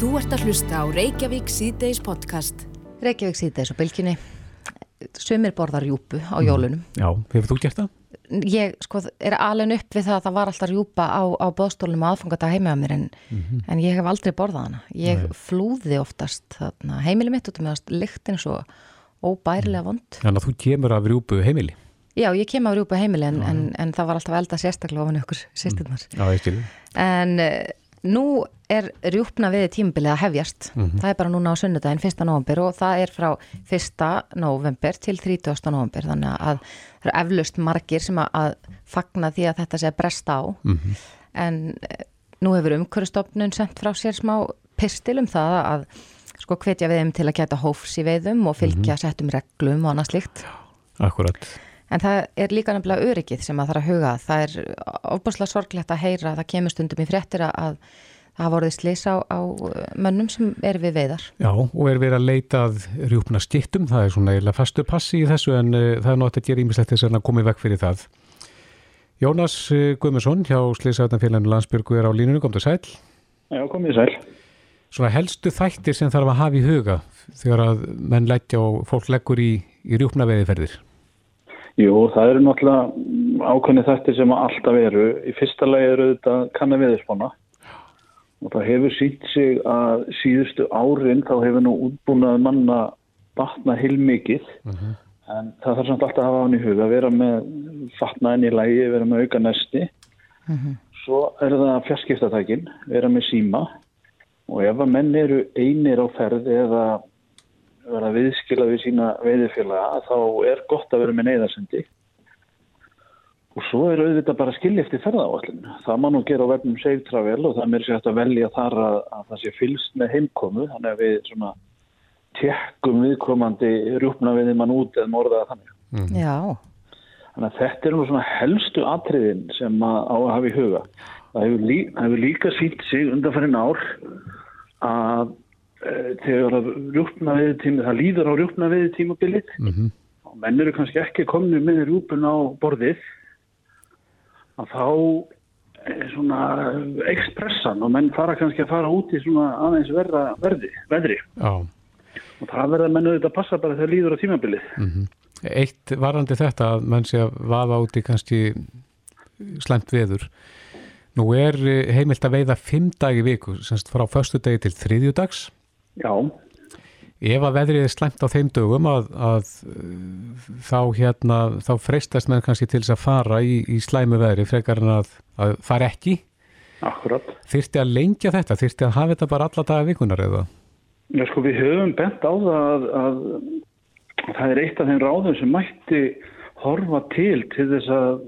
Þú ert að hlusta á Reykjavík síðdeis podcast. Reykjavík síðdeis og bylginni. Sumir borðar rjúpu á jólunum. Já, hefur þú gert það? Ég sko er alveg upp við það að það var alltaf rjúpa á, á bóðstólunum aðfangadag heima á mér en, en ég hef aldrei borðað hana. Ég Nei. flúði oftast þarna, heimili mitt út um meðast lyktin svo óbærilega vond. Þannig að þú kemur af rjúpu heimili. Já, ég kem á rjúpu heimili en, en, en það var alltaf elda sérstaklega ofan ykkur sýstirnar. Já, nú er rjúpna við tímabilið að hefjast. Það er bara núna á sunnudaginn 1. november og það er frá 1. november til 30. november. Þannig að það eru eflaust margir sem að, fagna því að þetta sé að bresta á. En uh, nú hefur umhverjastofnun sendt frá sér smá pistil um það að sko hvetja við þeim til að geta hófs í veiðum og fylgja settum reglum og annað slíkt. Akkurat. En það er líka nefnilega öryggið sem að það er að huga. að. Það er ofbúslega sorglegt að heyra að það kemur stundum í fréttir að að það hafa vorið slís á, á mönnum sem er við veiðar. Já, og er verið að leita að rjúpna skittum. Það er svona eiginlega fastu passi í þessu en uh, það er nátt að gera ímislegt þess að koma í vekk fyrir það. Jónas uh, Guðmundsson hjá Sliðsæðanfélaginu Landsbyrgu er á línunum, kom til sæl. Já, komið sæl. Svona helstu þættir sem þarf að hafa í huga þegar að menn leggja og fólk leggur í, í rjúpna veiðiferðir. Jú, það eru náttúrulega ákveðni þættir sem alltaf eru. Í fyrsta lagi eru þetta kanna veðurspána og það hefur sínt sig að síðustu árin þá hefur nú útbúnað manna batna heilmikið. En það þarf samt alltaf að hafa hann í huga að vera með fatnaðin í lægi, vera með auka næsti svo er það fjarskiptatækin, vera með síma. Og ef að menn eru einir á ferð eða vera viðskila við sína veiðifélaga þá er gott að vera með neyðarsendi. Og svo er auðvitað bara skilja eftir ferðaáallin það má nú gera á vefnum Save Travel og það er mér sér hægt að velja þar að, að það sé fylst með heimkomu þannig að við svona tekkum viðkomandi rjúpna við mann út eða morðaða þannig. Já, Þannig að þetta er nú svona helstu atriðin sem að á að hafa í huga. Það hefur, lí, hefur líka sínt sig undanfærin ár að þegar að rjúpna við tími, það líður á rjúpna við tímabilið Mm og menn eru kannski ekki komni með rjúpun á borðið að þá er svona ekspressan og menn fara kannski að fara út í svona aðeins verða verði, veðri Já. og það verða menn auðvitað að passa bara þegar líður á tímabilið. Eitt varandi þetta að menn sé að vaða út í kannski slæmt veður. Nú er eh, heimilt að veiða fimm dag í viku, semst frá förstu degi til þriðjudags. Já, Ef að veðrið er slæmt á þeim dögum að, að uh, þá hérna, þá freistast menn kannski til þess að fara í, í slæmu veðri frekar en að, að fara ekki. akkurat. Þyrfti að lengja þetta, þyrfti að hafa þetta bara alla daga vikunar eða? Já, sko, við höfum bent á það að, að, að það er eitt af þeim ráðum sem mætti horfa til til þess að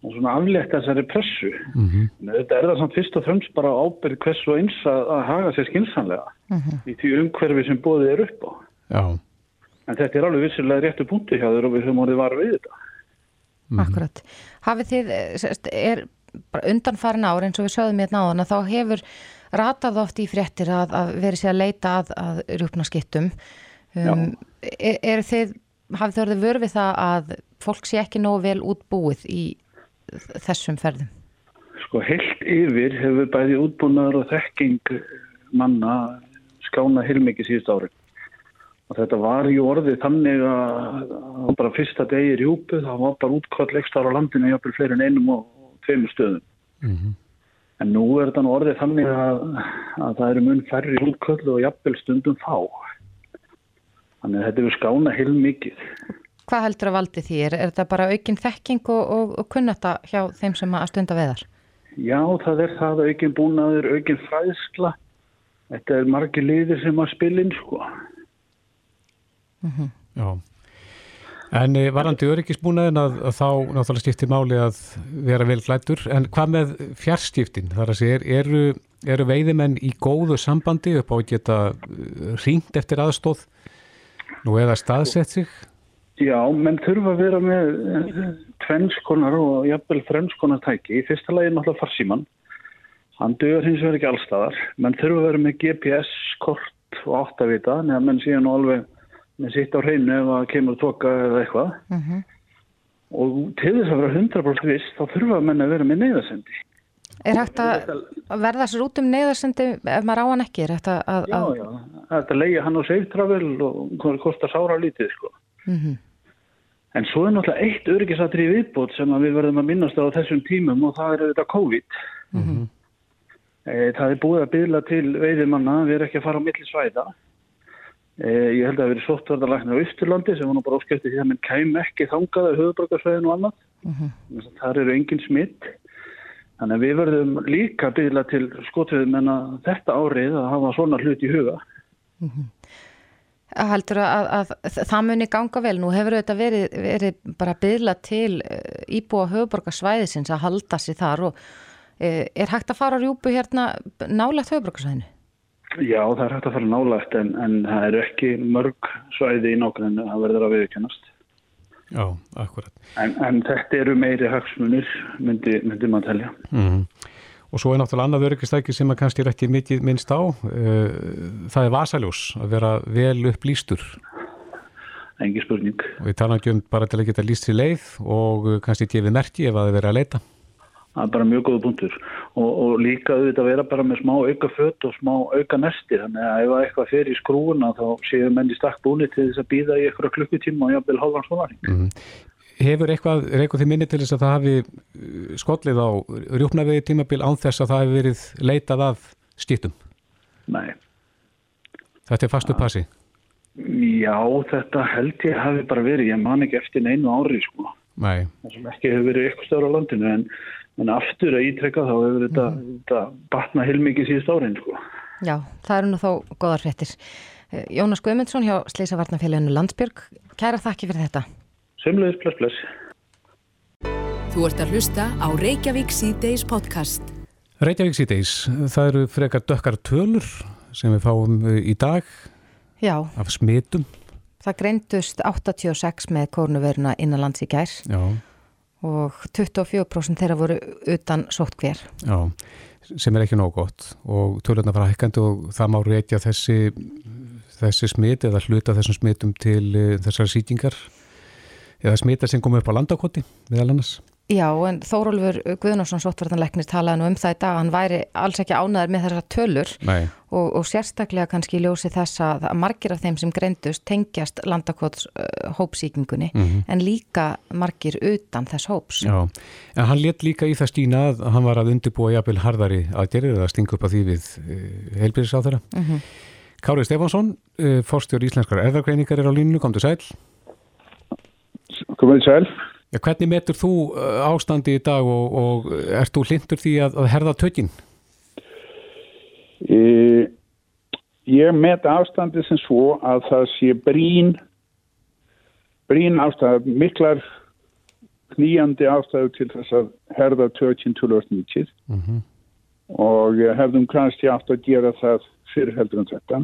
að svona aflétta þessari pressu. Mm -hmm. Þetta er það samt fyrst og fremst bara ábyrð hvers og eins að, að haga sér skinsanlega í því umhverfi sem bóðið er upp á. Já, En þetta er alveg vissilega réttu punkti hjá þér og við höfum orðið var við þetta. akkurat. Hafið þið, eh, sérst, er bara undanfarin ár eins og við sögðum hérna á þannig að þá hefur ratað oft í fréttir að, að verið sér að leita að, að rjúpna skittum. Um, er, er þið, hafið þið orðið vörfið það að fólk sé ekki nógu vel útbúið í þessum ferðum? Sko heilt yfir hefur bæði útbúnaður og þekking manna skána heilmikið síðust árin. Og þetta var í orðið þannig að, bara fyrsta degi í rjúpu, það var bara útkvæmt leikstar á landinu, jáfnvel fleiri en einum og, og tveimur stöðum. En nú er þetta nú orðið þannig að, að það eru mun færri útkvæmt og jafnvel stundum fá. Þannig að þetta er skána heilmikið. Hvað heldur að valdi því? Er, er þetta bara aukin þekking og, og, og kunnata hjá þeim sem að stunda veðar? Já, það er það aukin búnaður, aukin fræðskla. Þetta er margir liðir sem að spilin, sko. já. En eh, varandi öryggisbúnaðin að, að þá náttúrulega skiptir máli að vera vel glættur. En hvað með fjárskiptin? Þar að segja, eru, eru veiðimenn í góðu sambandi upp á að geta ringt eftir aðstóð nú eða staðsett sig? Já, menn þurfa að vera með tvennskonar og jafnvel þrennskonar tæki. Í fyrsta lagi er náttúrulega farsíman. Hann dögur hins vegar ekki allstaðar. Menn þurfa að vera með GPS-kort og áttavita, neða menn síðan nú alveg með sitt á hreinu ef að kemur tóka eða eitthvað. Og til þess að vera 100% viss, þá þurfa menn að vera með neyðasendi. Er hægt að verða sér út um neyðarsendi ef maður á hann ekki? Er hægt að... að Já, já, þetta leiði hann á Safe Travel og hvað kostar sára lítið, sko. Mhm. En svo er náttúrulega eitt öryggisatri viðbót sem við verðum að minnast á þessum tímum og það er auðvitað COVID. e, það er búið að byggla til veiðimanna, við erum ekki að fara á milli svæða. E, ég held að það verið sóttvartalæknir á Ísturlandi sem var nú bara óskæftið því að minn kæm ekki þangað á höfuborgarsvæðinu og annað. Mm Það eru engin smitt. Þannig að við verðum líka að byggla til skotviðum en að þetta árið að hafa svona hlut í huga. Heldur að, að, að það muni ganga vel. Nú hefur þetta verið, verið bara byðla til eh, íbúa höfuborgarsvæðisins að halda sér þar og eh, er hægt að fara rjúpu hérna nálægt höfuborgarsvæðinu? Já, það er hægt að fara nálægt en, en það eru ekki mörg svæði í nákvæmlega það verður að viðkennast. Já, akkurat. En, en þetta eru meiri hagsmunir, myndi, myndi maður telja. Mm. Og svo er náttúrulega annað öryggistæki sem að kannski er ekki mikið minnst á. eh, Það er vasaljós, að vera vel upplýstur. Engi spurning. Og við tala ekki um bara til að geta líst sér leið og kannski gefið merki ef að þið verið að leita. Það er bara mjög góða punktur. Og, og líka auðvitað vera bara með smá auka fött og smá auka nestir. Þannig að ef eitthvað fer í skrúuna þá séu menn í stakk búni til þess að býða í eitthvað klukkutíma og jafnvel hálfan svonaring. Hefur eitthvað, er eitthvað þið minni til þess að það hafi eh, skollið á rjúpnavegi tímabil án þess að það hefur verið leitað af skiptum? Nei. Þetta er fastu passi. Já, þetta held ég hafi bara verið. Ég man ekki eftir neinu ári, sko. Nei. Það sem ekki hefur verið eitthvað stöður á landinu en, en aftur að ítrekka þá hefur þetta, þetta batna heilmikið síðust árin, sko. Já, það eru nú þó góðar fréttir. Eh, Jónas Guðmundsson hjá Sleisavarnafélaginu Landsbjörg, kæra þakki fyrir þetta. Semleðis, bless, bless. Þú ert að hlusta á Reykjavík C-Days podcast. Reykjavík síðdeis, það eru frekar dökkar tölur sem við fáum eh, í dag Já, af smitum. það greindust 86 með kórnuveruna innan lands í gær Já, og 24% þeirra voru utan sótt hver. já, sem er ekki nóg gott og tölurna fara hækkandi og það má reykja þessi, þessi smit eða hluta þessum smitum til uh, þessar sýtingar eða smita sem kom upp á landakoti meðal annars. Já, en Þórólfur Guðnarsson sóttvartanleiknir talaði nú um það í dag, hann væri alls ekki ánæður með þessar tölur og, og sérstaklega kannski ljósi þess að að margir af þeim sem greindust tengjast landakots uh, hópsíkingunni en líka margir utan þess hóps. já. En hann let líka í það stína að hann var að undirbúa jafnvel harðari aðgerið eða stinga upp að því við uh, heilbyrðis á þeirra. Mhm. Kári Stefánsson, uh, forstjór Íslenskar erðargreiningar er á línu, komdu sæl. Komið sæl. Já, hvernig metur þú uh, ástandi í dag og, og ert þú hlindur því að, að herða tökinn? E, ég met ástandi sem svo að það sé brín, brín ástæð, miklar knýjandi ástæðu til þess að herða tökinn 2090 Mhm. og eh, hefðum kannski átt að gera það fyrir heldur en þetta.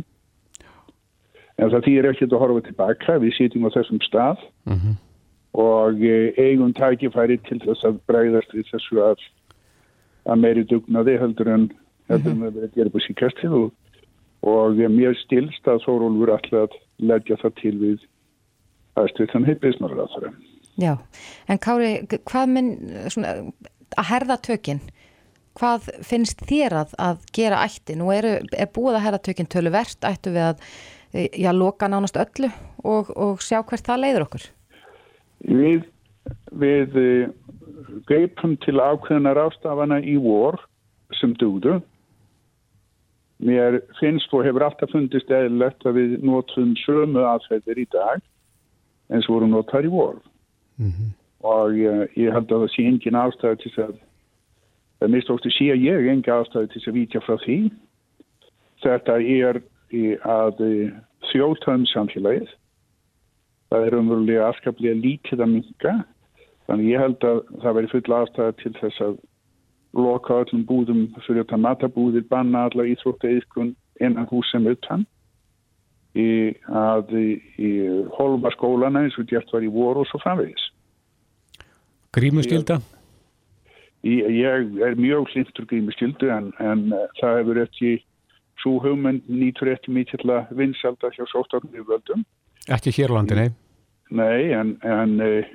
En það þýr ekkert að horfa tilbaka, við sýtum á þessum stað Mhm. Og eh, eigum tækifæri til þess að bregðast við þessu að, að meiri dugnaði heldur en heldur en við gerum på síkastið og, og eh, mér stilst að Þórólfur ætla að leggja það til við aðstöðan heitbísnar að það. Já, en Kári, hvað minn, svona, að herða tökinn, hvað finnst þér að, að gera ætti? Nú eru, er búið að herða tökinn töluvert, ættu við að, e, já, loka nánast öllu og, og sjá hvert það leiður okkur? Við, við eh, greipum til ákveðna rástafana í vor sem dugðu. Mér finnst og hefur alltaf fundist eðlilegt að við notum sömu aðferðir í dag eins og vorum notar í vor. Og ég, ég held að það sé engin ástæði til þess að það mistókstu sé ég engin ástæði til þess að vítja frá því. Þetta er að þjóðtöðum samfélagið það er umverulega afskaplega lítið að minka þannig ég held að það veri full aðstæða til þess að loka öllum búðum fyrir þetta matabúðir, banna alla íþrótta yðkun innan hús sem utan. Í, að í, í holma skólana eins og gert var í voru og svo framvegis. Grímuskylda? Ég, ég er mjög hlindur grímuskyldu en, en uh, það hefur ekki svo hugmynd nýtur ekki mikið vinsalda hjá sóttarnir völdum Ekki hér á landi, nei. Nei, en, en uh,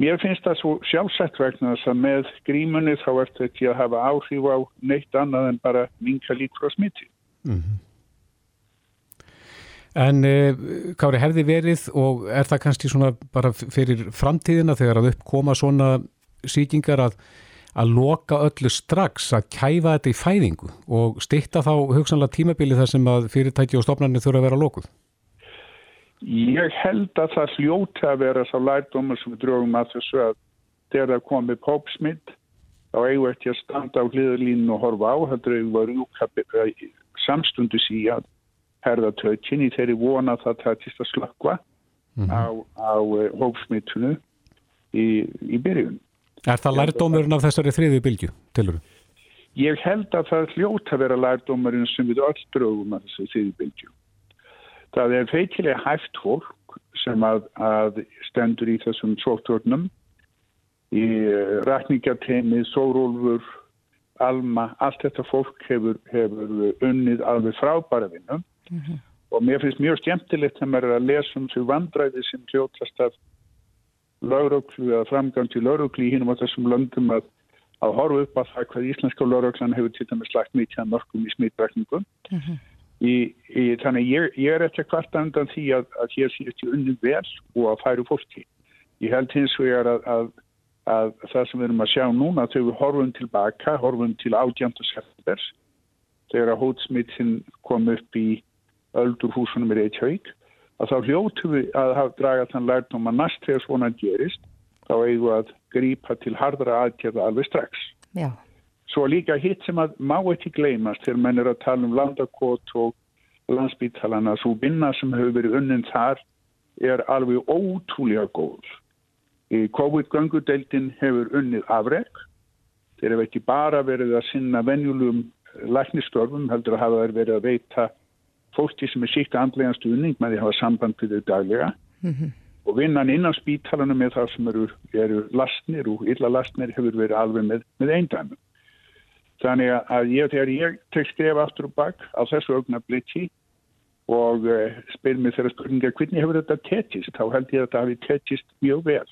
Mér finnst það svo sjálfsagt vegna þess að með grímunni þá ertu ekki að hafa áhrif á neitt annað en bara minka lík frá smiti. Mm -hmm. En e, Kári, hefði verið og er það kannski svona bara fyrir framtíðina þegar að uppkoma svona síkingar að, að loka öllu strax, að kæfa þetta í fæðingu og stitta þá hugsanlega tímabili þar sem að fyrirtæki og stofnarnir þurfa að vera lokuð? Ég held að það hljóti að vera sá lærdómar sem við drögum að þessu að þegar það komið popsmitt þá eigum við ekki að standa á hliðalínu og horfa á, heldur við að rúka samstundu sí að herða tökinn í þeirri vona það tætist að slakka mm -hmm. á, á hópsmittunu í, í byrjun. Er það lærdómurinn af þessari þriði bylgu, tilur? Ég held að það hljóta að vera lærdómurinn sem við öll drögum að þessari þriði bylgu. Það er feitilega hæft fólk sem að, að stendur í þessum sóttórnum í eh, rækningateimi, sórólfur, alma, allt þetta fólk hefur, hefur unnið alveg frábæra vinnum mm -hmm. og mér finnst mjög skemmtilegt að maður er að lesa um því vandræði sem hljótast af lauruglu eða framgang til lauruglu í hínum á þessum löndum að, að horfa upp að það hvað íslenska lauruglan hefur til dæmis lagt mikið að mörgum í smittrækningum mm -hmm. Í, í, þannig ég, ég er eftir hvert andan því að, að hér sést ég unni vel og að færu fólki. Ég held hins vegar að, að, að það sem við erum að sjá núna þegar við horfum tilbaka, horfum til átjönda septembers þegar að hótsmittin kom upp í öldurhúsunum í Reykjavík að þá hljótu við að hafa dragað þann lærtum að næst þegar svona gerist þá eigum við að grípa til hardra aðgerða alveg strax. Já. Svo líka hitt sem að má ekki gleymast þegar menn er að tala um landakot og landsbítalana, svo vinna sem hefur verið unnin þar er alveg ótrúlega góð. Í COVID-göngudeldin hefur unnið afreg. Þeir hefur ekki bara verið að sinna venjulum læknistörfum, heldur að hafa verið að veita fólki sem er síkt andlega stuðning með því að hafa samband við þau daglega. Mm -hmm. Og vinnan innan spítalana með það sem eru, eru lastnir og illa lastnir hefur verið alveg með, með eindæmum. Þannig að ég, þegar ég tek skref aftur og bakk á þessu ögna blitsi og uh, spyr mér þeirra spurninga hvernig hefur þetta tettist, þá held ég að þetta hafi tettist mjög vel.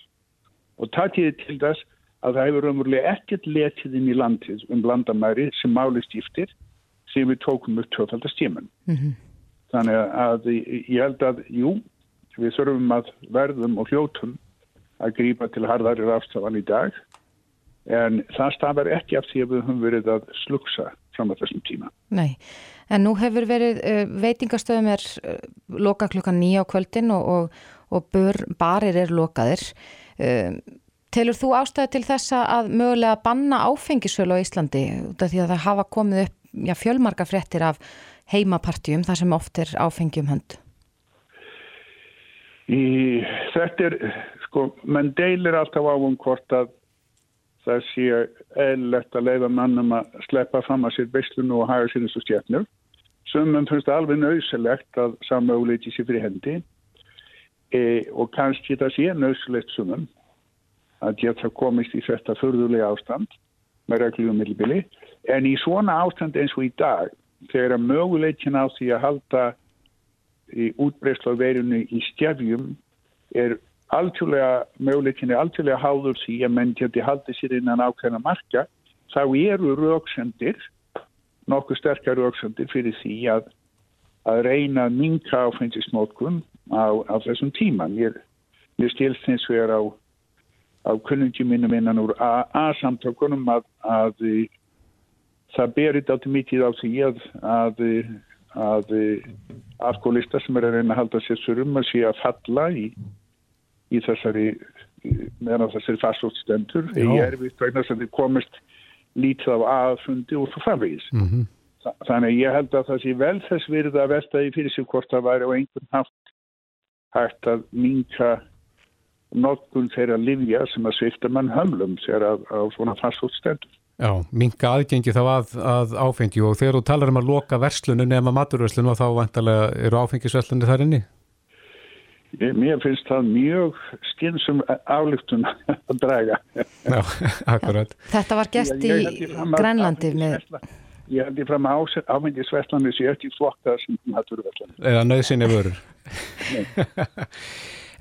Og takkiði til þess að það hefur umverulega ekkert letið inn í landið um landamæri sem máli stíftir sem við tókum upp tvöfaldastíman. Mm -hmm. Þannig að ég held að, jú, við þurfum að verðum og hljótum að grípa til harðari rástafan í dag en það stafar ekki af því að við höfum verið að sluksa fram á þessum tíma. Nei, en nú hefur verið uh, veitingastöðum er uh, loka klukkan nýja á kvöldin og, og, og bör, barir er lokaðir. Uh, telur þú ástæði til þessa að mögulega banna áfengisölu á Íslandi út af því að það hafa komið upp já, fjölmarka fréttir af heimapartjum þar sem oft er áfengjum hönd? Í, þetta er, sko, menn deilir alltaf á um hvort að það sé eðlilegt að leiða mannum að sleppa fram að sér beislunu og haga sér eins og stjæfnur. Sumum finnst það alveg nöysilegt að samöguleiti sér fyrir hendi e, og kannski það sé nöysilegt sumum að geta komist í þetta förðulega ástand með reglum millibili en í svona ástand eins og í dag þegar að möguleitin á því að halda í útbreyslu á verinu í stjæfjum er algjörlega, möguleikinni algjörlega háður því að menn geti haldið sér innan ákveðna marka, þá eru rauksendir, nokkuð sterkar rauksendir fyrir því að, að reyna að minka áfengismótkun á, á þessum tíma. Mér, mér stilst eins og er á, á kunnungi minnum innan úr A-samtökunum að, að það berir þetta mikið á því að, að að alkoholistar sem er að reyna að halda sér surum að sé að falla í í þessari meðan þessari fastróttstendur ég er við vegna sem þið komist lítið á aðfundi og svo framvegis mm -hmm. þannig að ég held að það sé vel þess virð að velta í fyrir sig hvort það væri á einhvern haft hægt að minka notkun þeirra livja sem að svifta mann hömlum þegar að, á svona fastróttstendur Já, minka aðgengi þá að, að áfengi og þegar þú talar um að loka verslunum nema maturverslunum þá vantarlega eru áfengisverslunni þar inni? Mér finnst það mjög skynsum álíktun að draga. Já, akkurat. Þetta var gert í Grænlandi með... Ég held ég fram á ámyndisverslandi sem ég eftir flokka sem hatturverslandi. Eða nöðsynni vörur.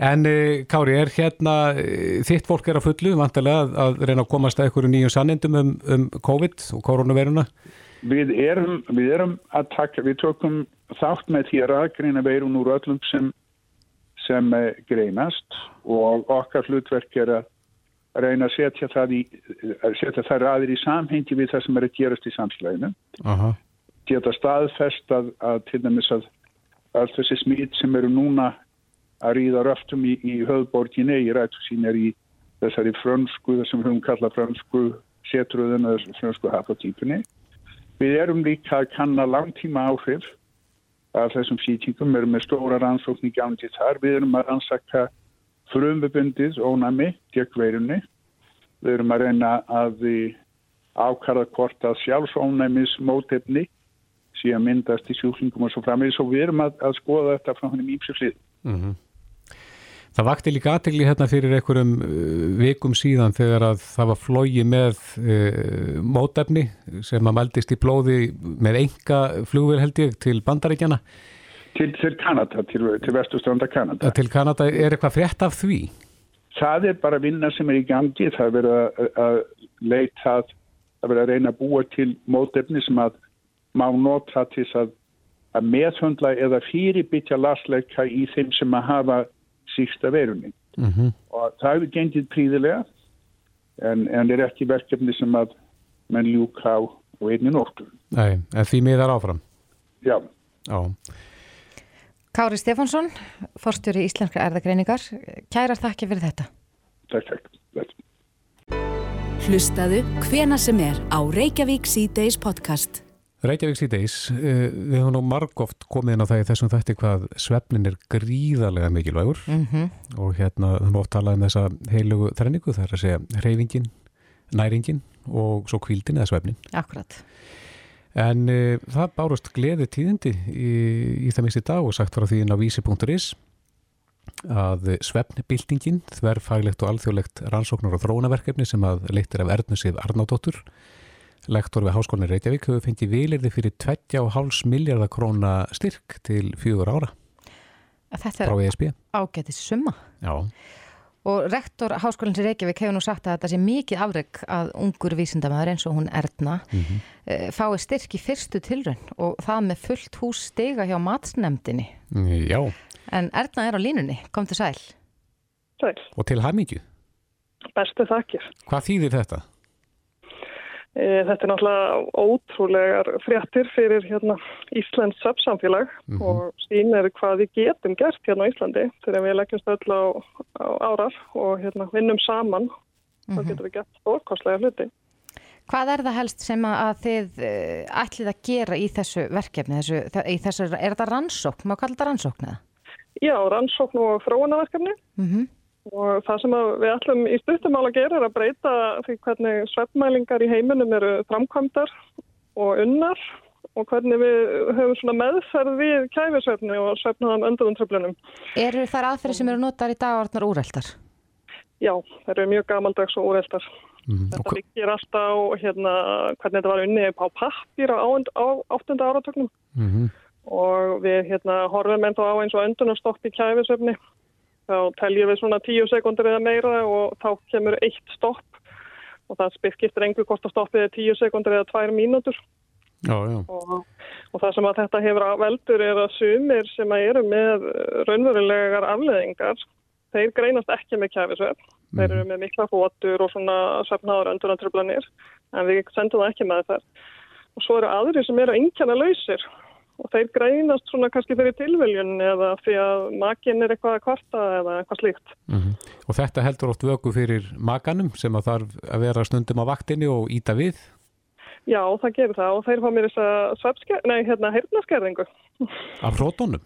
En uh, Kári, er hérna uh, þitt fólk er að fullu, vantilega að, að reyna að komast að einhverju nýjum sannindum um, um COVID og koronaviruna? Við erum, við erum að taka, við tökum þátt með því að aðgreina veirun úr öllum sem, sem uh, greinast og okkar hlutverk er að reyna að setja það í, að setja það ræðir í samhengi við það sem er að gerast í samslæginu. Aha. Geta staðfest að, að til dæmis að allt þessi smít sem eru núna að ríða röftum í, í höfðborginni í rættu sín er í þessari frönsku, þessum höfum kallað frönsku setruðun eða frönsku hafðatýpunni. Við erum líka að kanna langtíma áhrif af þessum sýtingum, við erum með stóra rannsókn í gangi þar, við erum að rannsaka frumvebundið ónami gegn veirunni. Við erum að reyna að ákara hvort að sjálfsónæmis mótefni að myndast í sjúklingum og svo framvegis og við erum að, að skoða þetta frá hann í mýpsuflið. Mm -hmm. Það vakti líka aðtegli hérna fyrir einhverjum uh, vikum síðan þegar að það var flógi með uh, mótefni sem að meldist í blóði með enga flugvel held ég til bandaríkjana. Til, til Kanada, til, til vestustranda Kanada. Til Kanada, er eitthvað frétt af því? Það er bara vinna sem er í gangi, það er verið að, að leita, það er verið að reyna að búa til mótefni sem að má nota til að, að meðhundla eða fyrirbytja lasleika í þeim sem að hafa sísta verunni. Mm -hmm. Og það hefur gengið príðilega en, en er ekki verkefni sem að menn ljúka á og einni nóttu. Nei, en því miðar áfram? Já. Já. Kári Stefánsson, forstjóri Íslenskra erðagreiningar, kærar þakki fyrir þetta. Takk, takk. Hlustaðu hvena sem er á Reykjavík C-Days podcast. Reykjavík síðdeis, við höfum nú margóft komið inn á það í þessum þætti hvað svefnin er gríðarlega mikilvægur Mm -hmm. og hérna höfum oft talað um þessa heilugu þrenningu, það er að segja reyfingin, næringin og svo kvíldin eða svefnin. Akkurat. En uh, það bárust gleði tíðindi í, í það í dag og sagt frá því inn á vísi.is að svefnbildingin, þverfaglegt og alþjóðlegt rannsóknar og þróunaverkefni sem að leittir af Ernusið Arnádóttur Lektor við Háskólinni Reykjavík hefur fengið vilirði fyrir 20,5 miljardar króna styrk til fjögur ára Þetta frá er ESB. ágætið summa. Já. Og rektor Háskólins í Reykjavík hefur nú sagt að þetta sé mikið afreg að ungur vísindamæður eins og hún Erna Mm -hmm. fái styrk í fyrstu tilraun og það með fullt hús stiga hjá matsnemdini. Já, En Erna er á línunni, kom til sæl. Sæl, og til hamingju. bestu þakkir. Hvað þýðir þetta? E, þetta er náttúrulega ótrúlegar fréttir fyrir hérna, Íslands samfélag Mhm. og sýnir hvað við getum gert hérna á Íslandi þegar við leggjumst öll á, á árar og hérna, vinnum saman þá getum við gert stórkostlega hluti. Hvað er það helst sem að þið uh, ætlið að gera í þessu verkefni? Þessu, í þessu, er þetta rannsókn? Má kalla þetta rannsókn eða? Já, rannsókn og þróunaverkefni Mm og það sem að við ætlum í stuttumál að gera er að breyta því hvernig svefnmælingar í heiminum eru framkvæmdar og unnar og hvernig við höfum svona meðferð við kæfisvefni og svefnaðan öndunumtröflunum. Eru þær aðferði sem eru notar í dag orðnar úreldar? Já, það eru mjög gamaldags og úreldar. Mm Þetta byggir alltaf á hérna, hvernig þetta var unni á pappir á, áttunda áratögnum -hmm. og við hérna, horfum ennþá á eins og öndunarstopp í kæfisvefni. Þá teljum við svona tíu sekundur eða meira og þá kemur eitt stopp og það skiptir engu hvort að stoppið er tíu sekundur eða tvær mínútur. Já, já. Og, og það sem að þetta hefur að veldur er að sumir sem að eru með raunverulegar afleðingar, þeir greinast ekki með kæfisvefn. Þeir eru með mikla fótur og svona svefnaður öndunartröflanir, en við sendum það ekki með það. Og svo eru aðri sem eru einnkjana lausir og þeir greinast svona kannski fyrir tilviljun eða því að makinn er eitthvað að kvarta eða eitthvað slíkt. Mm Og þetta heldur oft vöku fyrir makanum sem að þarf að vera stundum á vaktinni og íta við. Já, það gerir það og þeir fá mér þess að svefnsker, nei, hérna, heyrnaskerðingu. Af hrótonum.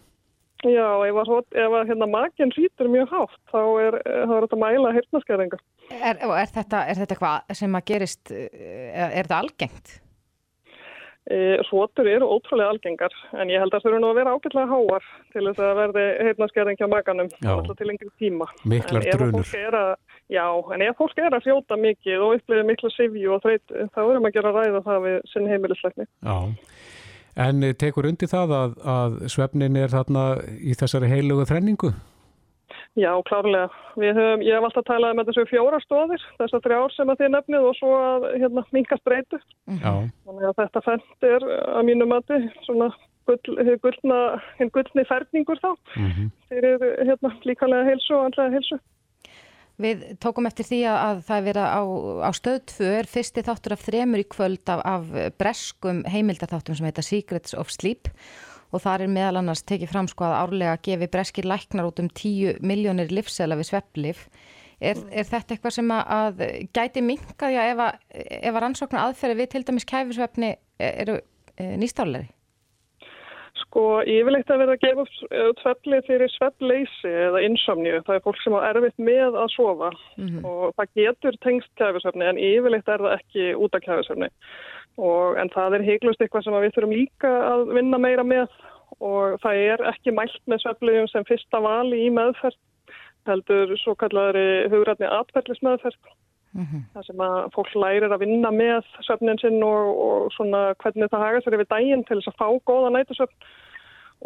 Já, ef að, hrot- ef að hérna, makinn rýtur mjög hátt, þá er, þá er þetta að mæla heyrnaskerðingu. Er, og er, þetta, er þetta eitthvað sem að gerist, er þetta algengt? E, Svotur eru ótrúlega algengar, en ég held að það þurfa nú að vera ágætlega háar til þess að verði heyrnaskerðing hjá makanum, Já. alltaf til lengri tíma. Miklar að, já, en ef fólk er að fljóta mikið og upplifir mikla sifju og þreytu, þá erum að gera ræða það við sinn heimilisleikni. Já. En tekur undir það að, að svefnin er þarna í þessari heilugu þrenningu? Já, klárlega. Höfum, ég hef alltaf talað með þessu fjóra stofir, þessar þrjár sem að þið nefnið og svo að hérna, minkast breytu. Já. Þannig að þetta fendt er að mínu mati svona gull, gullna, gullni ferningur þá mm -hmm. fyrir hérna, líkalega heilsu og andlega heilsu. Við tókum eftir því að það er verið á, á stöðtfur fyrsti þáttur af þremur í kvöld af, af breskum heimildarþáttum sem heita Secrets of Sleep og þar er meðal annars tekið fram sko að árlega gefi breskir læknar út um 10 miljónir livsela við svepplif. Er, er þetta eitthvað sem að, gæti minka því að ef að, að rannsóknar aðferði við til dæmis kæfisvefni eru e, nýstáleri? Sko yfirleitt að vera að gefa út svepli fyrir sveppleysi eða insomníu. Það er fólk sem á erfitt með að sofa mm -hmm. og það getur tengst kæfisvefni en yfirleitt er það ekki út af kæfisvefni. Og, en það er heiklust eitthvað sem við þurfum líka að vinna meira með. Og það er ekki mælt með svefliðum sem fyrsta vali í meðferð heldur svo kallari hugrætni atverðlismeðferð mm -hmm. það sem að fólk lærir að vinna með svefnin sinn og, og svona hvernig það haga sér yfir daginn til þess að fá góða nætusvefn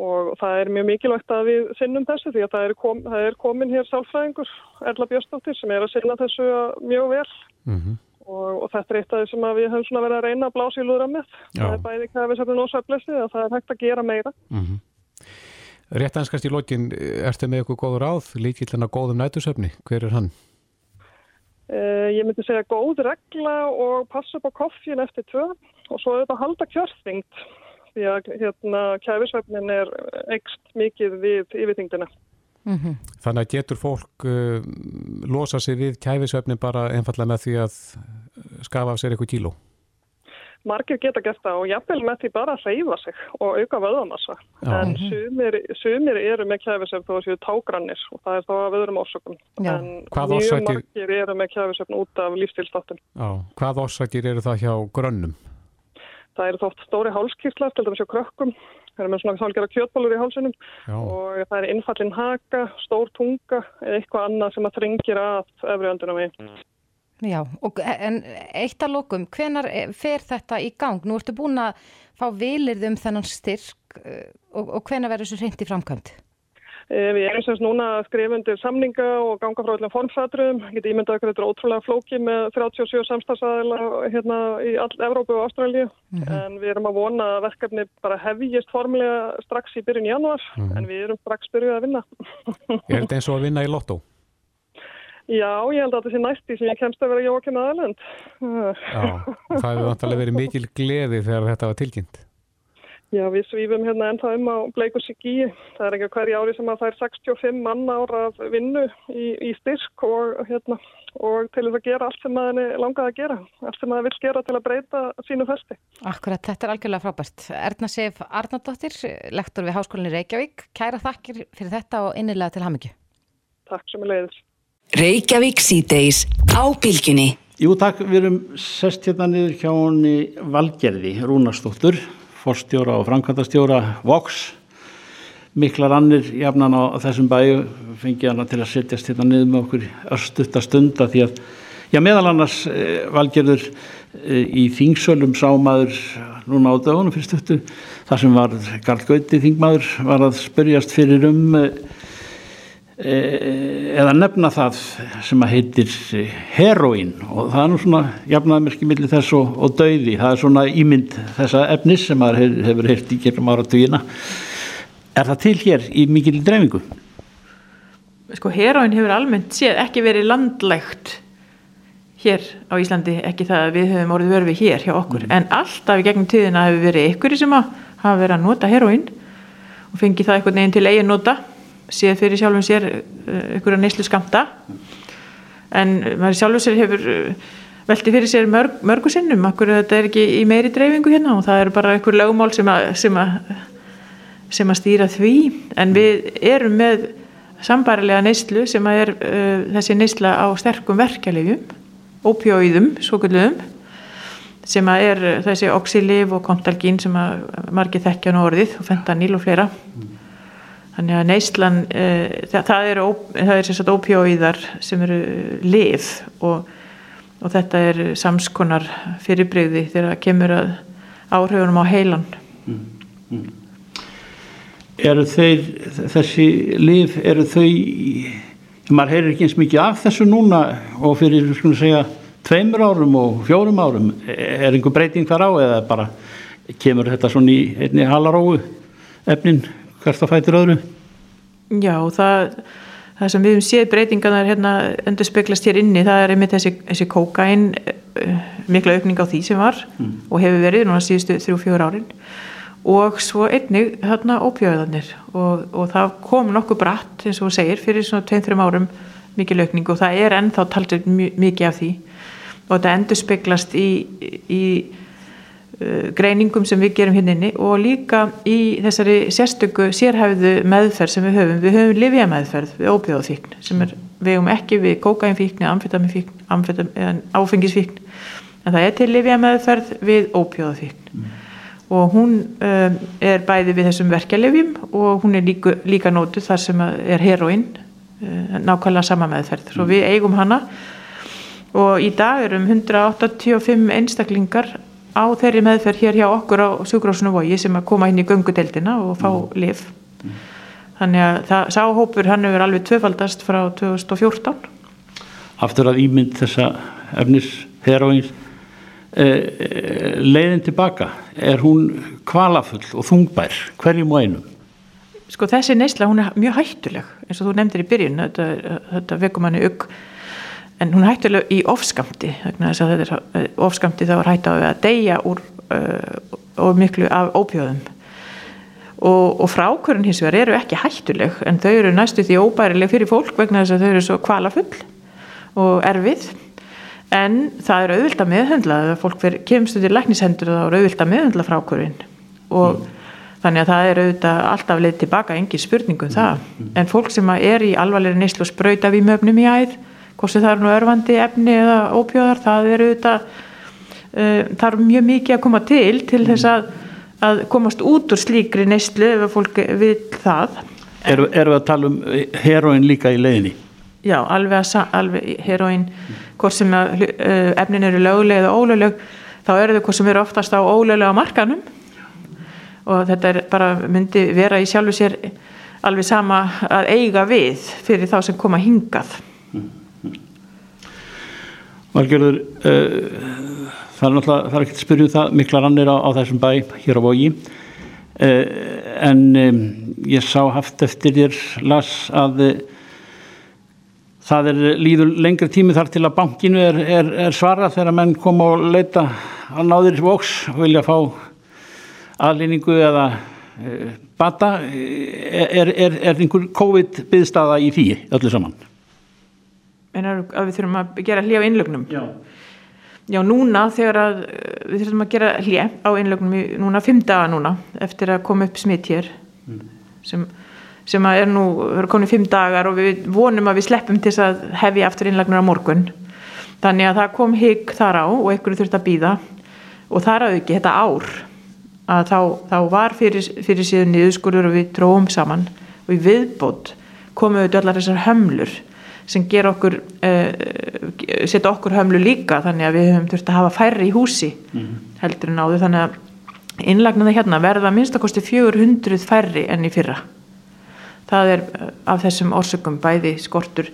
og það er mjög mikilvægt að við sinnum þessu því að það er, kom, það er komin hér sálfræðingur Erla Björnstóttir sem er að sinna þessu mjög vel. Mm -hmm og, og þetta er eitt af því sem við höfum svona verið að reyna að blása í lúðra með. Já. Það er bæði kæfisöfnun og söflesi og það er hægt að gera meira. Mm -hmm. Rétt anskast í lókin, ertu með eitthvað góður áð, líkillan að góðum nætusöfni? Hver er hann? Uh, ég myndi segja góð regla og passa upp á koffín eftir tvö og svo er þetta að halda kjörþingt því að hérna, kæfisöfnin er ekst mikið við yfirþingdina. Mm -hmm. Þannig að getur fólk uh, losa sig við kæfisvefni bara einfallega með því að uh, skafa af sér eitthvað kíló? Margir geta gert það og jafnvel með því bara að reyfa sig og auka vöðamassa. En mhm. sumir, sumir eru með kæfisvefn þó að séu tágrannir og það er þá að vöðurum orsökum. Já. En Hvað mjög orsakir... margir eru með kæfisvefn út af lífstilstáttum. Hvað orsakir eru það hjá grönnum? Það eru þótt stóri hálskýrsla, til dæmis hjá krökkum Það er með svona hálfgerða kjötbólur í hálsunum Já. og það er innfallin haka, stór tunga eða eitthvað annað sem að þringir að öfri öndunum við. Já, og, en eitt að lókum, hvenar fer þetta í gang? Nú ertu búin að fá vilirðum þennan styrk eh, og, og hvenar verður þessu reyndi framkvæmt? Við erum semst núna að skrifa undir samninga og ganga frá öllum formfætrum. Ég geti ímyndað okkur þetta er ótrúlega flóki með 37 samstagsæðila hérna í all Evrópu og Ástralju. Mm -hmm. En við erum að vona að verkefni bara hefjist formulega strax í byrjun januar. Mm -hmm. En við erum strax byrjuð að vinna. Er þetta eins og að vinna í Lotto? Já, ég held að þetta sé næsti sem ég kemst að vera Jókim aðalend. Já, það hefur vantilega verið mikil gleði þegar þetta var tilkynnt. Já, við svífum hérna ennþá um á Bleikursíki. Það er ekki hverja ári sem að það er 65 mann ára af vinnu í, í styrk og, hérna, og til þess að gera allt sem maður langaði að gera. Allt sem maður vil gera til að breyta sínu festi. Akkurat, þetta er algjörlega frábært. Erna Sef Arnardóttir, lektor við Háskólinni Reykjavík. Kæra þakkir fyrir þetta og innilega til hamingju. Takk sem er leiðis. Reykjavík síðdeis á bylginni. Jú, takk. Við erum sest hérna niður hjá honni Valgerði Rúnarstóttur forstjóra og framkvæmtastjóra Vox. Miklar annir jafnan á þessum bæu fengið hana til að setjast hérna niður með okkur örstutta stunda því að já meðal annars e, valgerður e, í þingsölum sámaður núna á dögunum fyrir stuttu þar sem var Karl Gauti þingmaður var að spörjast fyrir um e, eða nefna það sem að heitir heroín og það er nú svona jafnaðmerki millir þess og, og dauði. Það er svona ímynd þessa efnis sem hef, hefur heilt í gegnum áratugina. Er það til hér í mikil dreifingu? Sko heroín hefur almennt séð ekki verið landlægt hér á Íslandi ekki það að við höfum orðið verfið hér hjá okkur. Mm. en alltaf í gegnum tíðina hefur verið ykkur sem að hafa verið að nota heroín og fengið það einhvern veginn til eigin nota séð fyrir sjálfum sér ykkur að neyslu skamta en maður sjálfum sér hefur eh, velti fyrir sér mörg, mörgu sinnum akkur þetta er ekki í meiri dreifingu hérna og það er bara ykkur lögmál sem að, sem að, sem að stýra því. En við erum með sambarilega neyslu sem að er uh, þessi neysla á sterkum verkefliðjum opjóiðum, svo kallum sem að er þessi oxylif og kontalgín sem að margir þekkja nú orðið og fentanil og fleira Þannig að neyslan, uh, það, það eru er sérstaklega ópjóíðar sem eru liv og, og þetta er samskonar fyrirbreyði þegar það kemur að áhrifunum á heilan. Mm, mm. Eru þeir, þessi liv, eru þau maður heyrir ekki eins mikið af þessu núna og fyrir, skulum segja, tveimur árum og fjórum árum, er einhver breyting þar á eða bara kemur þetta svona í einni halaróu efnin hvert að fætir öðru? Já, það, það sem við hefum séð breytingarnar hérna endur speglast hér inni, það er einmitt þessi, þessi kókain uh, mikla aukning á því sem var mm. og hefur verið núna síðustu þrjú-fjóður árin og svo einnig hérna ópjöðanir og, og það kom nokkuð bratt eins og segir fyrir svona 2-3 árum mikið aukning og það er ennþá talsið mikið af því og þetta endur speglast í, í greiningum sem við gerum hérna inni og líka í þessari sérstöku sérhæfðu meðferð sem við höfum. Við höfum livja meðferð við ópjóðafíkn sem er, við höfum ekki við kókainfíkn amfetaminfíkn, amfetam, áfengisfíkn en það er til livja meðferð við ópjóðafíkn mm. og hún um, er bæði við þessum verkjalivjum og hún er líka, líka nótuð þar sem er heroinn nákvæmlega sama meðferð. Svo við eigum hana og í dag erum 185 einstaklingar á þeirri meðferð hér hjá okkur á Sjúkrásunu vogi sem að koma inn í göngudeldina og fá mm. liv mm. þannig að það, sáhópur hann hefur alveg tvöfaldast frá 2014 Aftur að ímynd þessa efnis heroins eh, eh, leiðin tilbaka er hún kvalafull og þungbær hverjum og einum? Sko þessi neysla hún er mjög hættuleg eins og þú nefndir í byrjun. Þetta, þetta vekum hann í auk en hún hættuleg í ofskamti eh, ofskamti þá er hætt á að deyja úr uh, miklu af ópjóðum og, og frákvörun hins vegar eru ekki hættuleg en þau eru næstu því óbærileg fyrir fólk vegna þess að þau eru svo kvalafull og erfið en það eru auðvitað meðhundla ef fólk kemst undir læknishendur þá eru auðvitað meðhundla frákvörun og mm. Þannig að það er auðvitað alltaf leið tilbaka, engin spurningum það. Mm. En fólk sem er í alvarlega neyslu og spröyta við möfnum í æð, hvort sem það er nú örfandi efni eða ópjóðar það er auðvitað uh, er mjög mikið að koma til til þess að, að komast út úr slíkri neyslu ef fólk vil það. Erum er við að tala um heroin líka í leiðinni? Já, alveg, alveg heroin hvort sem að, uh, efnin eru löguleg eða ólöguleg þá eru þau hvort sem eru oftast á ólögulega markanum og þetta er bara myndi vera í sjálfu sér alveg sama að eiga við fyrir þá sem koma hingað Valgjörður, uh, það er náttúrulega, það er ekki að spyrja um það, mikla rannir á, á þessum bæ hér á vogi, uh, en um, ég sá haft eftir þér, las að uh, það er líður lengri tími þar til að bankinu er, er, er svarað þegar menn koma og leita á náðir voks og vilja fá aðlýningu eða bata, er, er einhver COVID byggstaða í því öllu saman? En að við þurfum að gera hlið á innlögnum. Já. já, núna þegar að við þurfum að gera hlið á innlögnum í núna fimm daga núna eftir að koma upp smitt hér mm. sem, sem að er nú komið fimm dagar og við vonum að við sleppum til þess að hefja aftur innlögnur á morgun. Þannig að það kom higg þar á og einhverju þurft að býða og þar að ekki þetta ár að þá, þá var fyrir, fyrir síðan niðurskurður og við tróum saman. Og í viðbót komum við allar þessar hömlur sem ger okkur uh, setja okkur hömlu líka þannig að við höfum þurft að hafa færri í húsi mm. heldur en áður þannig að innlagnaði hérna verða minnstakosti 400 færri enn í fyrra það er uh, af þessum orsökum bæði skortur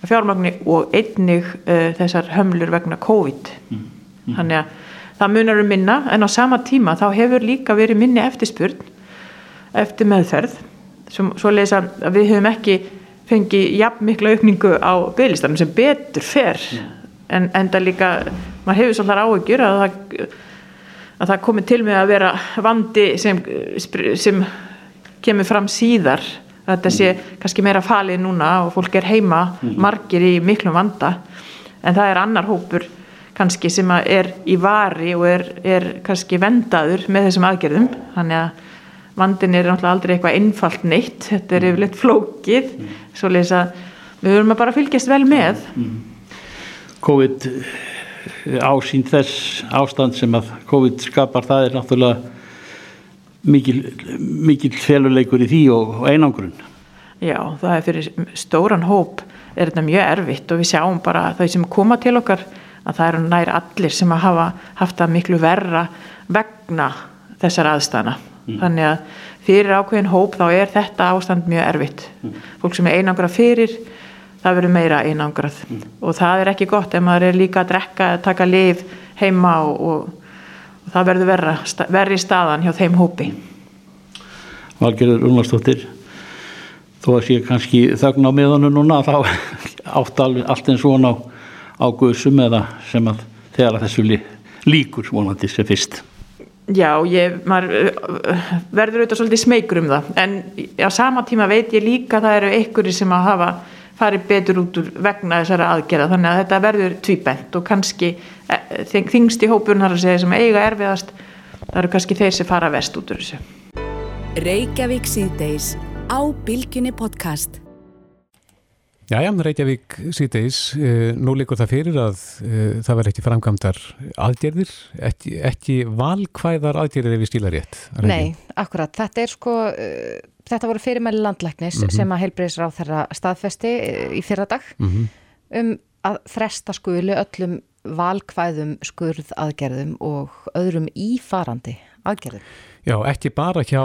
fjármagni og einnig uh, þessar hömlur vegna COVID mm. Mm. þannig að það munar um minna en á sama tíma þá hefur líka verið minni eftirspurn eftir meðferð svo leysa að við höfum ekki fengi jafn mikla aukningu á bygglistanum sem betur fer mm. en enda líka, maður hefur svolítið áhugjur að það, að það komi til með að vera vandi sem, sem kemur fram síðar að þetta sé mm. kannski meira falið núna og fólk er heima mm. margir í miklum vanda en það er annar hópur kannski sem er í vari og er, er kannski vendaður með þessum aðgerðum þannig að vandin er náttúrulega aldrei eitthvað einfalt neitt, þetta er mm. yfirleitt flókið mm. svo leysa, við höfum að bara fylgjast vel með mm. COVID ásýnd þess ástand sem að COVID skapar það er náttúrulega mikil, mikil feluleikur í því og, og einangrun Já, það er fyrir stóran hóp er þetta mjög erfitt og við sjáum bara þau sem koma til okkar að það eru nær allir sem að hafa haft það miklu verra vegna þessar aðstæðana mm. þannig að fyrir ákveðin hóp þá er þetta ástand mjög erfitt. Mm. fólk sem er einangra fyrir það verður meira einangrað. Og það er ekki gott ef maður er líka að drekka, taka lif heima og, og, og það verður verra, verri staðan hjá þeim hópi. Valgerður Rúnarsdóttir þó að sé kannski þögn á miðunum núna þá átt allt eins svona á, á guðsum eða sem að þegar að þessu lí, líkur vonandi sem fyrst Já, ég, maður uh, verður auðvitað svolítið smeykur um það. En á sama tíma veit ég líka að það eru einhverjir sem að hafa farið betur út úr vegna þessara aðgerða. Þannig að þetta verður tvíbent og kannski eh, þingst í hópurnar að segja sem eiga erfiðast það eru kannski þeir sem fara vest út úr þessu. Reykjavík síðdeis á Bilginni podcast. Jæja, Reykjavík síðdeis, uh, nú líkur það fyrir að uh, það verður ekki framkvæmdar aðgerðir, ekki, ekki valkvæðar aðgerðir ef við stíla rétt. Nei, akkurat, þetta er sko, uh, þetta voru fyrirmæli landlæknis mm -hmm. sem að heilbreyðisra á þeirra staðfesti í fyrra dag mm -hmm. um að fresta skuli öllum valkvæðum skurð aðgerðum og öðrum ífarandi aðgerðum. Já, ekki bara hjá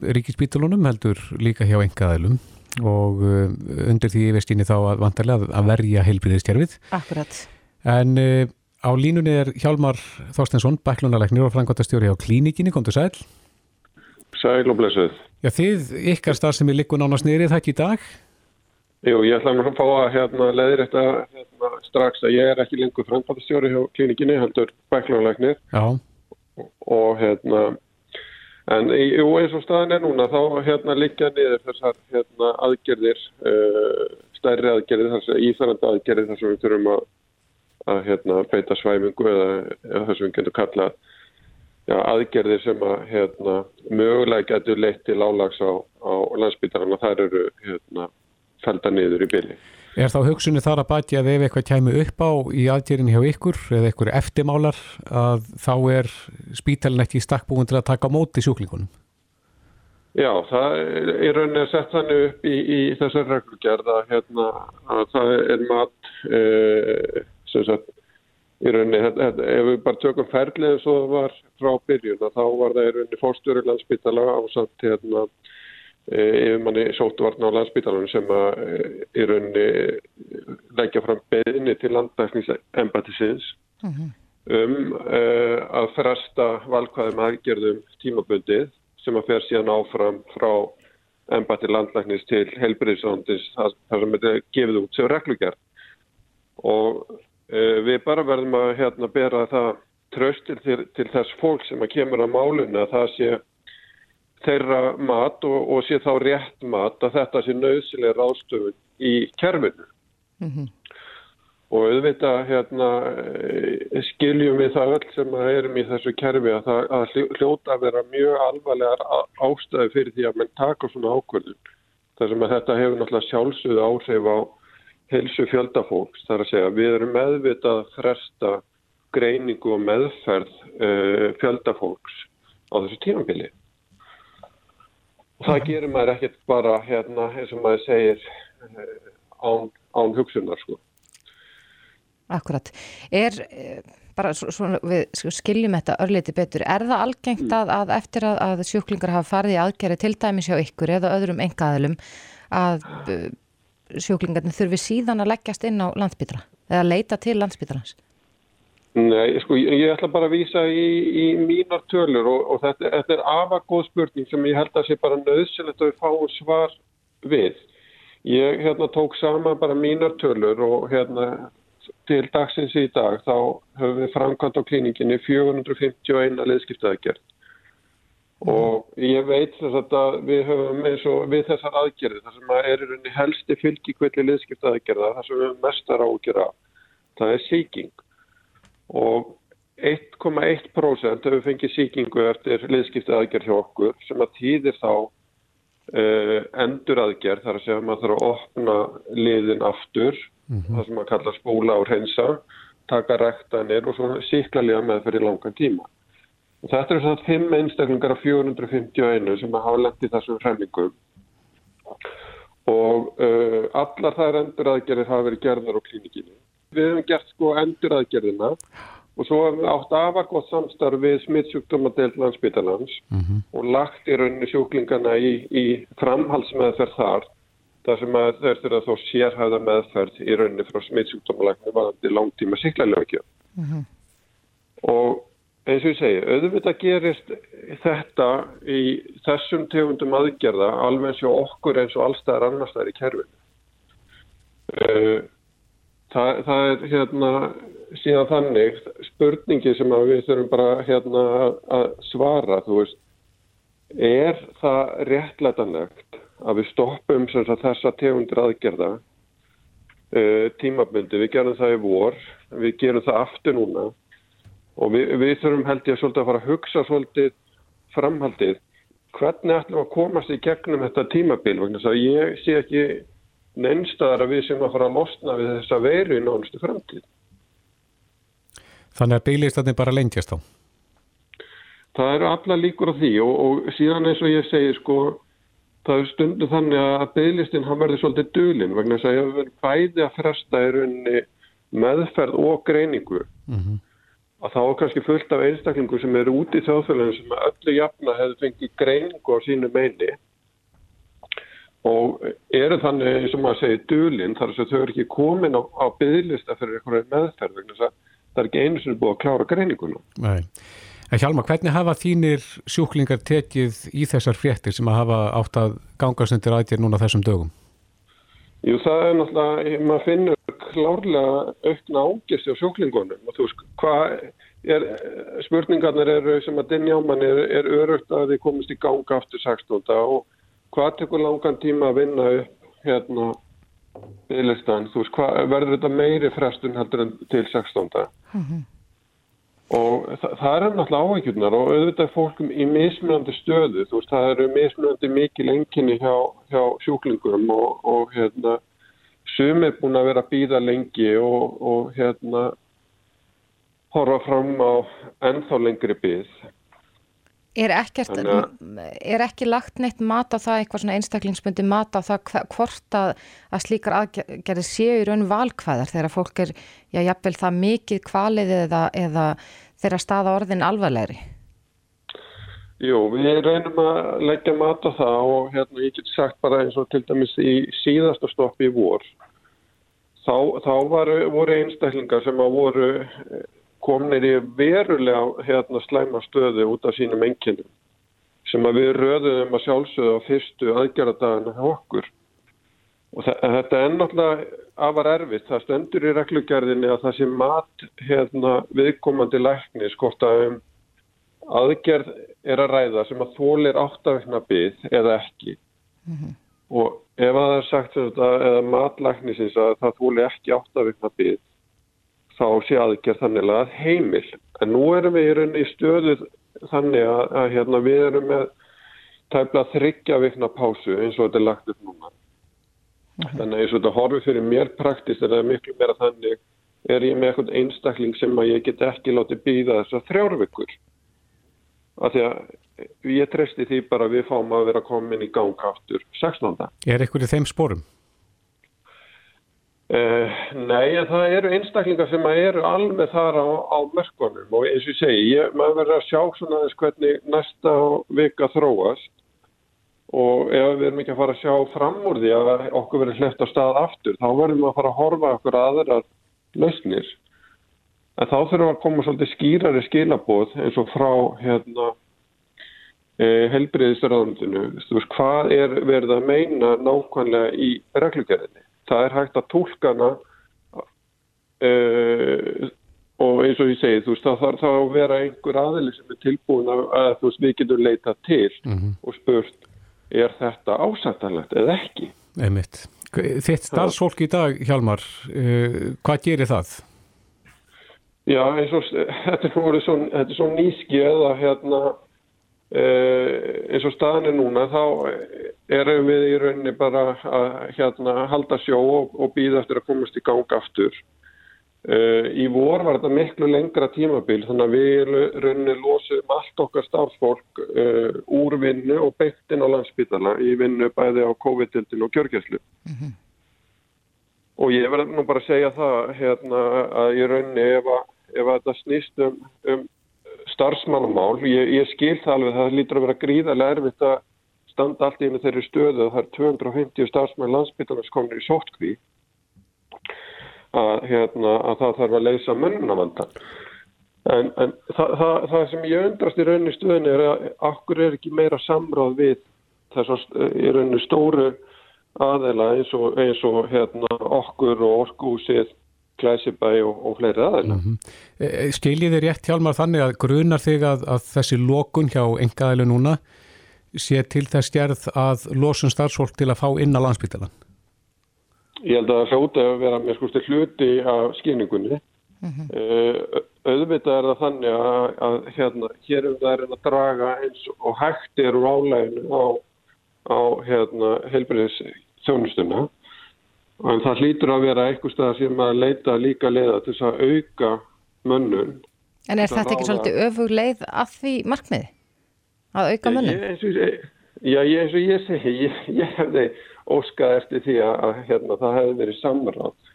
ríkispítalunum heldur líka hjá engaðilum og uh, undir því yfirstíni þá að vantarlega að verja heilbríðiskerfið. Akkurat. En uh, á línunni er Hjálmar Þorstensson, bæklunarleiknir og frangotastjóri á klínikinni, kom þú sæl? Sæl og blessuð. Já, þið, ykkar starf sem er likku nánast nýrið það ekki í dag? Jú, ég ætla að fá að hérna, leiðir þetta hérna, strax að ég er ekki lengur frangotastjóri hjá klínikinni, heldur bæklunarleiknir. Já. Og, og hérna En jú, eins og staðin er núna þá hérna liggja niður þessar hérna, aðgerðir, uh, stærri aðgerðir, þessar íþarandi aðgerðir þar sem við þurfum að, að hérna, beita svæmingu eða, eða þar sem við getum kallað ja, aðgerðir sem að hérna, mögulega getur leitt til álags á, á landsbytarna og þær eru hérna, felda niður í bylli. Er þá hugsunni þar að bæti að ef eitthvað kæmi upp á í aðgerðin hjá ykkur eða ykkur eftirmálar að þá er spítalinn ekki stakkbúin til að taka móti sjúklingunum? Já, það er, rauninni að setja þannig upp í, í þessar reglugjörð að, hérna, að það er mat eh, sem sagt í rauninni, ef við bara tökum ferlið svo var frá byrjun þá var það í rauninni fórstjóri landsbytala á samt hérna yfir manni sótvarn á landsbytalanum sem að í rauninni leggja fram beðinni til landbækningsembatisins uh -huh. um uh, að fresta valkvæðum aðgerðum tímabundið sem að fer síðan áfram frá embati landlæknis til helbriðsóndis þar sem þetta gefið út sem reglugjart og uh, við bara verðum að hérna bera það tröstil til, til þess fólk sem að kemur að málunni að það sé þeirra mat og, og sé þá rétt mat að þetta sé nöðsileg ráðstöfun í kerfinu. Mm -hmm. Og auðvitað hérna, skiljum við það öll sem erum í þessu kerfi að það að hljóta að vera mjög alvarlegar ástæði fyrir því að mann taka svona ákvörðun. Það sem að þetta hefur náttúrulega sjálfsögðu áhrif á helsu fjöldafólks. Það er að segja við erum meðvitað að fresta greiningu og meðferð uh, fjöldafólks á þessu tímafili og það gerir maður ekkert bara hérna eins og maður segir eh, án, án hugsunar sko. Akkurat. Er eh, bara svona við skiljum þetta örliti betur, er það algengt að, að eftir að, að sjúklingar hafa farið í aðgerri til dæmis hjá ykkur eða öðrum engaðilum að uh, sjúklingarnir þurfi síðan að leggjast inn á landsbytara eða leita til landsbytarans? Nei, sko, ég, ég ætla bara að vísa í, í mínar tölur og, og þetta, þetta er afagóð spurning sem ég held að sé bara nöðsilegt að við fáum svar við. Ég hérna tók sama bara mínar tölur og hérna til dagsins í dag þá höfum við framkvæmt á klíninginni 451 leðskiptaðagerð og ég veit þess að við höfum eins og við þessar aðgerði þar sem að er í rauninni helsti fylgjikvilli leðskiptaðagerða þar sem við höfum mestar ágjör af. Það er síking og 1,1% hefur fengið síkingu eftir liðskiptið aðgerð hjá okkur sem að týðir þá uh, endur aðgerð þar að segja að maður þarf að opna liðin aftur mm -hmm. það sem maður kallar spóla og reynsa taka rektanir og svona síkla liða með fyrir langan tíma. Og þetta er svona 5 einstaklingar af 451 sem hafa lendið þessum hremmingum. Og uh, allar þær endur aðgerðir hafa verið gerðar á klínikinni við hefum gert sko endur aðgerðina og svo hefum við átt afakvátt samstarf við smittsjúkdómadeild landsbytarlands mm -hmm. og lagt í rauninni sjúklingana í, í framhalsmeðferð þar þar sem að þeir þurfa þó sérhæða meðferð í rauninni frá smittsjúkdómalæknum varandi langtíma síklarlega og eins og ég segi, auðvitað gerist þetta í þessum tegundum aðgerða alveg eins og okkur eins og allstæðar annarstæðar í kerfinu. Uh, það, það er hérna síðan þannig spurningi sem við þurfum bara hérna að svara, þú veist, er það réttlætanlegt að við stoppum sagt, þessa tegundir aðgerða uh, tímabundi, við gerum það í vor, við gerum það aftur núna og við, við þurfum held ég svolítið að fara að hugsa svolítið framhaldið. Hvernig ætlum að komast í gegnum þetta tímabil? Vegna þess að ég sé ekki neinstæðar að við sem að fara að losna við þessa veru í nánustu framtíð Þannig að bygglistatni bara lengjast þá? Það eru alla líkur á því og, og síðan eins og ég segi sko það er stundu þannig að bygglistin hann verður svolítið dölin vegna þess að ég hefur bæði að fresta í rauninni meðferð og greiningu mm -hmm. að þá er kannski fullt af einstaklingu sem eru út í þjóðfélaginu sem öllu jafna hefur fengið greiningu á sínu meini og eru þannig eins og maður segir dölin þar að þau eru ekki komin á, á bygglista fyrir einhverju meðferð vegna þess að það er ekki einu sem er búið að klára greininguna. Nei. En Hjalmar, hvernig hafa þínir sjúklingar tekið í þessar fréttir sem að hafa átt að ganga sendir aðgjör núna þessum dögum? Jú, það er náttúrulega, maður finnur klárlega aukna ágist á sjúklingunum og þú veist, hvað er, spurningarnir eru sem að mann er, er örugt að þið komist í ganga aftur 16. og hvað tekur langan tíma að vinna upp hérna bygglistan, þú veist, hvað verður þetta meiri frestun heldur en til 16. Mm -hmm og það, það er náttúrulega áhækjurnar og auðvitað fólkum í mismunandi stöðu. Þú veist það eru mismunandi mikil enginni hjá, hjá sjúklingum og, og hérna sum er búin að vera að býða lengi og, og hérna horfa fram á ennþá lengri býð Er, ekkert, er ekki lagt neitt mat á það, eitthvað svona einstaklingsbundi mat á það hvort að, að slíkar aðgerði séu í raun valkvæðar þegar fólk er, já, jafnvel það mikið kvalið eða, eða þeirra staða orðin alvarlegri? Jú, við reynum að leggja mat á það og hérna ég get sagt bara eins og til dæmis í síðasta stoppi í vor þá, þá var, voru einstaklingar sem að voru komnir í verulega hérna, slæma stöðu út af sínum enginnum sem að við röðum að sjálfsögðu á fyrstu aðgerðardagina hjá okkur. Og þetta er náttúrulega afar erfitt. Það stendur í reglugjörðinni að það sé mat hérna, viðkomandi lækni skort að um aðgerð er að ræða sem að þólir áttafekna byggð eða ekki. Mm -hmm. Og ef að það er sagt þetta, eða matlæknisins að það þólir ekki áttafekna byggð þá sé aðgerð þannig að heimil. En nú erum við í rauninni stöðuð þannig að, að hérna, við erum með tæmla þryggja vikna pásu eins og þetta er lagt upp núna. Mm -hmm. Þannig eins og þetta horfið fyrir mér praktist er það miklu meira þannig er ég með eitthvað einstakling sem að ég get ekki látið býða þess að þrjárvikur. Af því að ég treysti því bara við fáum að vera komin í ganga áttur 16. Er eitthvað í þeim spórum? Uh, nei, en það eru einstaklingar sem eru alveg þar á, á mörkunum og eins og ég segi, ég, maður verður að sjá svona þess hvernig næsta vika þróast og ef við erum ekki að fara að sjá fram úr því að okkur verður hleft á stað aftur, þá verðum við að fara að horfa okkur aðrar lausnir. En þá þurfum við að koma svolítið skýrari skilabóð eins og frá hérna, eh, helbriðisraðundinu. Þú veist, hvað er verið að meina nákvæmlega í reglugjörðinni? Það er hægt að tólka hana uh, og eins og ég segi þú veist það þarf þá að vera einhver aðili sem er tilbúin að, að þú veist við getum leita til mm -hmm. og spurt er þetta ásættanlegt eða ekki Einmitt. Þitt starfsfólk í dag Hjalmar, uh, hvað gerir það? Já eins og þetta er svo, svo nýski eða hérna eins og staðin er núna þá erum við í rauninni bara að hérna, halda sjó og, og býða eftir að komast í gang aftur. Uh, í vor var þetta miklu lengra tímabil þannig að við rauninni losum allt okkar starfsfólk uh, úr vinnu og beintinn á landsbytala í vinnu bæði á COVID-19 og kjörgjæslu. Mm -hmm. Og ég verði nú bara að segja það hérna, að í rauninni ef, að, ef að þetta snýst um, um starfsmannamál, ég, ég skil það alveg það lítur að vera gríðarlega erfitt að standa allt í einu þeirri stöðu að það er 250 starfsmenn landsbytarnas komin í sótkví að, hérna, að það þarf að leysa mönnunavanda. En, en það, það, það sem ég undrast í rauninni stöðinu er að akkur er ekki meira samráð við þessar í rauninni stóru aðeila eins og, eins og hérna, okkur og orkuhúsið, Glæsibæ og, og fleiri aðeila. Mm -hmm. Skiljið þið rétt hjálmar þannig að grunar þig að, að þessi lokun hjá engaðilu núna sé til þess gerð að losun starfsfólk til að fá inn á landsbytalan? Ég held að það hljóti að vera með skusti hluti af skýningunni. Mm -hmm. uh, auðvitað er það þannig að, að hérna, hér um það er að draga eins og hægt er úr álæginu á, á hérna, heilbriðis þjónustuna en það hlýtur að vera eitthvað stað sem að leita líka leiða til þess að auka mönnun. En er þetta ekki svolítið öfug leið að því markmiði? Að auka mönnun? Já, ég, eins og ég segi, ég, ég hefði óskað eftir því að hérna, það hefði verið samráð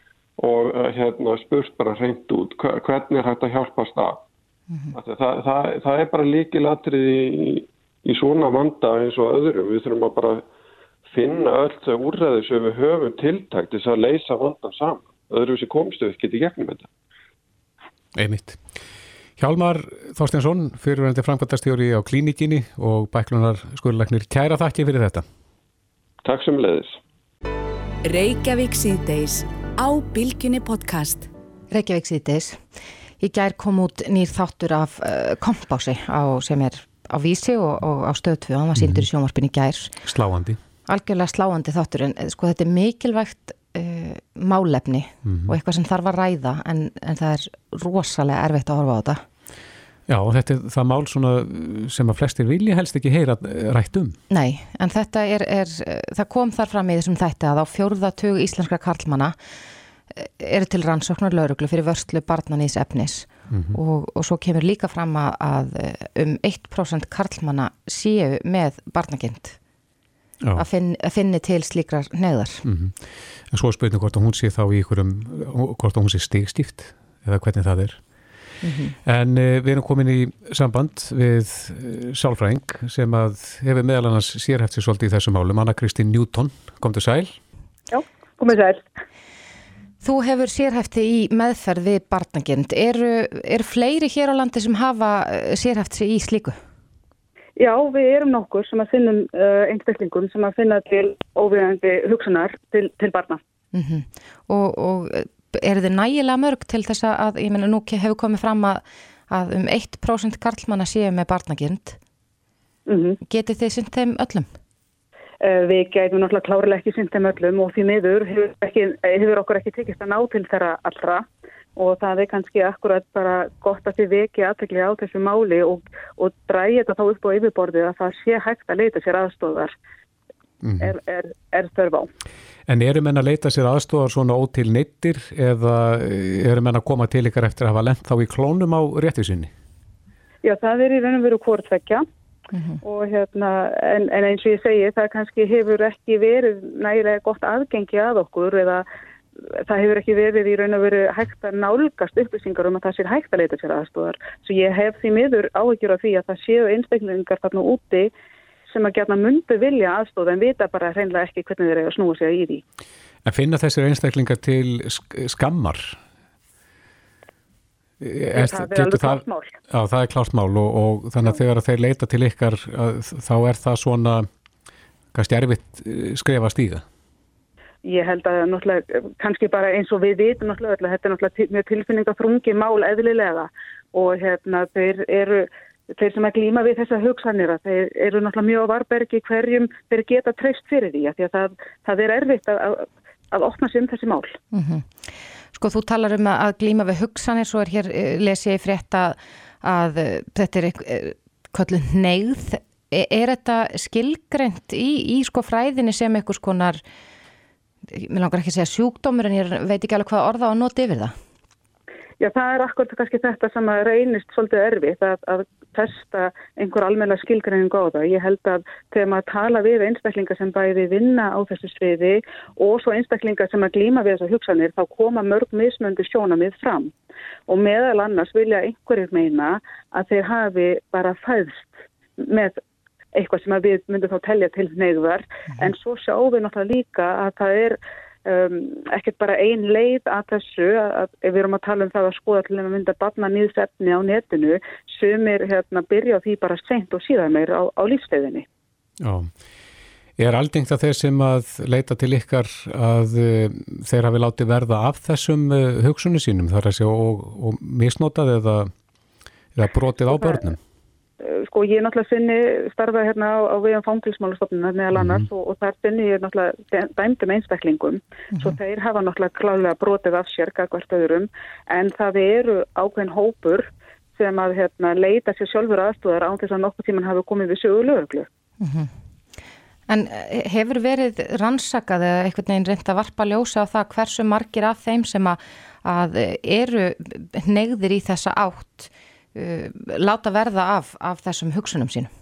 og hérna, spurt bara hreint út hvernig er hægt að hjálpast að. Mm -hmm. það, það, það er bara líkilatrið í, í svona vanda eins og öðrum. Við þurfum að bara finna öll þau úrræði sem við höfum tiltækt til að leysa vandan saman. Öðru sem komstu ekki í gegnum þetta. Einmitt. Hjálmar Þorstensson, fyrirverðandi framkvæmtastjóri á klínikinni og bæklunar skurðleiknir. Kæra þakki fyrir þetta. Takk sem leiðis. Reykjavík síðdeis á Bilginni podcast. Reykjavík síðdeis. Í gær kom út nýr þáttur af uh, kompási á, sem er á vísi og, og á stöðtfu. Hann var síndur í sjónvarpin í gær. Sláandi. Algjörlega sláandi þáttur en sko þetta er mikilvægt uh, málefni mm -hmm. og eitthvað sem þarf að ræða en, en það er rosalega erfitt að horfa á þetta. Já og þetta er það mál sem að flestir vilja helst ekki heyra rætt um. Nei, en þetta er, er það kom þar fram í þessum þætti að á fjórðatug íslenskra karlmana eru til rannsóknar lauruglu fyrir vörslu barnanís efnis mm -hmm. og, og svo kemur líka fram að um 1% karlmana séu með barnakind að, finn, að finni til slíkrar neðar. Mm -hmm. En svo spurning hvort að hún sé þá í ykkurum, hvort að hún sé stigstift eða hvernig það er. Mm -hmm. En uh, við erum komin í samband við uh, sálfræðing sem að hefur meðal annars sérhæfti svolítið í þessum málum, Anna Kristín Newton, kom til sæl. Já, komið sæl. Þú hefur sérhæfti í meðferð við barnagind. Eru er fleiri hér á landi sem hafa sérhæfti í slíku? Já, við erum nokkur sem að finnum uh, einstaklingum sem að finna til óviðandi hugsanar til, til barna. Mm -hmm. Og, og eru þið nægilega mörg til þess að, ég menna nú hefur komið fram að, að um 1% karlmanna séu með barnagind. Mm -hmm. Getið þið synd þeim öllum? Uh, við getum náttúrulega klárlega ekki synd þeim öllum og því miður hefur, ekki, hefur okkur ekki tekist að ná til þeirra allra og það er kannski akkurat bara gott að þið veki aðtekli á þessu máli og, og dræði þetta þá upp á yfirborðið að það sé hægt að leita sér aðstofar mm er, er, er þörf á. En eru menn að leita sér aðstofar svona ótil neittir eða eru menn að koma til ykkar eftir að hafa lent þá í klónum á réttisinni? Já, það er í raun og veru hvortvekja mm -hmm. og hérna, en, en eins og ég segi það kannski hefur ekki verið nægilega gott aðgengi að okkur eða það hefur ekki verið í raun og veru hægt að nálgast upplýsingar um að það sé hægt að leita sér aðstofar. Svo ég hef því miður áhyggjur af því að það séu einstaklingar þarna úti sem að gerna mundu vilja aðstofa en vita bara hreinlega ekki hvernig þeir eru að snúa sig í því. En finna þessir einstaklingar til skammar? Er, það er mál. Já, það er klárt mál og, og þannig að þegar þeir leita til ykkar þá er það svona kannski erfitt skrefa stíða? Ég held að náttúrulega, kannski bara eins og við vitum náttúrulega, þetta er náttúrulega með tilfinningaþrungi mál eðlilega og hérna þeir eru þeir sem að glýma við þessa hugsanir að þeir eru náttúrulega mjög á varbergi hverjum þeir geta treyst fyrir því að, því að það, það er erfitt að, að, að opna sér um þessi mál. Mm -hmm. Sko þú talar um að glýma við hugsanir, svo er hér lesi ég frétt að þetta er kvöldu neyð. Er, er þetta skilgreynd í, í sko fræðinni sem einhvers konar, mér langar ekki að segja sjúkdómur en ég veit ekki alveg hvað orða á að nota yfir það? Já, það er akkurat kannski þetta sem að reynist svolítið erfitt að, að testa einhver almenna skilgreining á það. Ég held að þegar maður tala við einstaklingar sem bæði vinna á þessu sviði og svo einstaklingar sem að glýma við þessu hugsanir þá koma mörg mismöndi sjónamið fram. Og meðal annars vilja einhverjir meina að þeir hafi bara fæðst með eitthvað sem við myndum þá telja til neyðvar en svo sjáum við náttúrulega líka að það er um, ekkert bara ein leið að þessu að, að við erum að tala um það að skoða til að mynda barna nýðsefni á netinu sumir hérna byrja á því bara sent og síðan meir á, á lífstegðinni. Já, er aldengt að þeir sem að leita til ykkar að uh, þeir hafi látið verða af þessum uh, hugsunni sínum þar að segja og, og misnotað eða, eða brotið á börnum? Sko ég er náttúrulega sinni starfað hérna á, á viðan fangilsmálastofnuna meðal annars mm. og, og þar sinni ég náttúrulega dæmdum einstaklingum mm svo þeir hafa náttúrulega klálega brotið af sér hvert öðrum en það eru ákveðin hópur sem að hérna, leita sér sjálfur aðstúðar án þess að nokkuð tíman hafi komið við sögu löglu. Mm -hmm. En hefur verið rannsakað eða einhvern veginn reynd að varpa ljósa á það hversu margir af þeim sem að, að eru neyðir í þessa átt láta verða af, af þessum hugsunum sínum?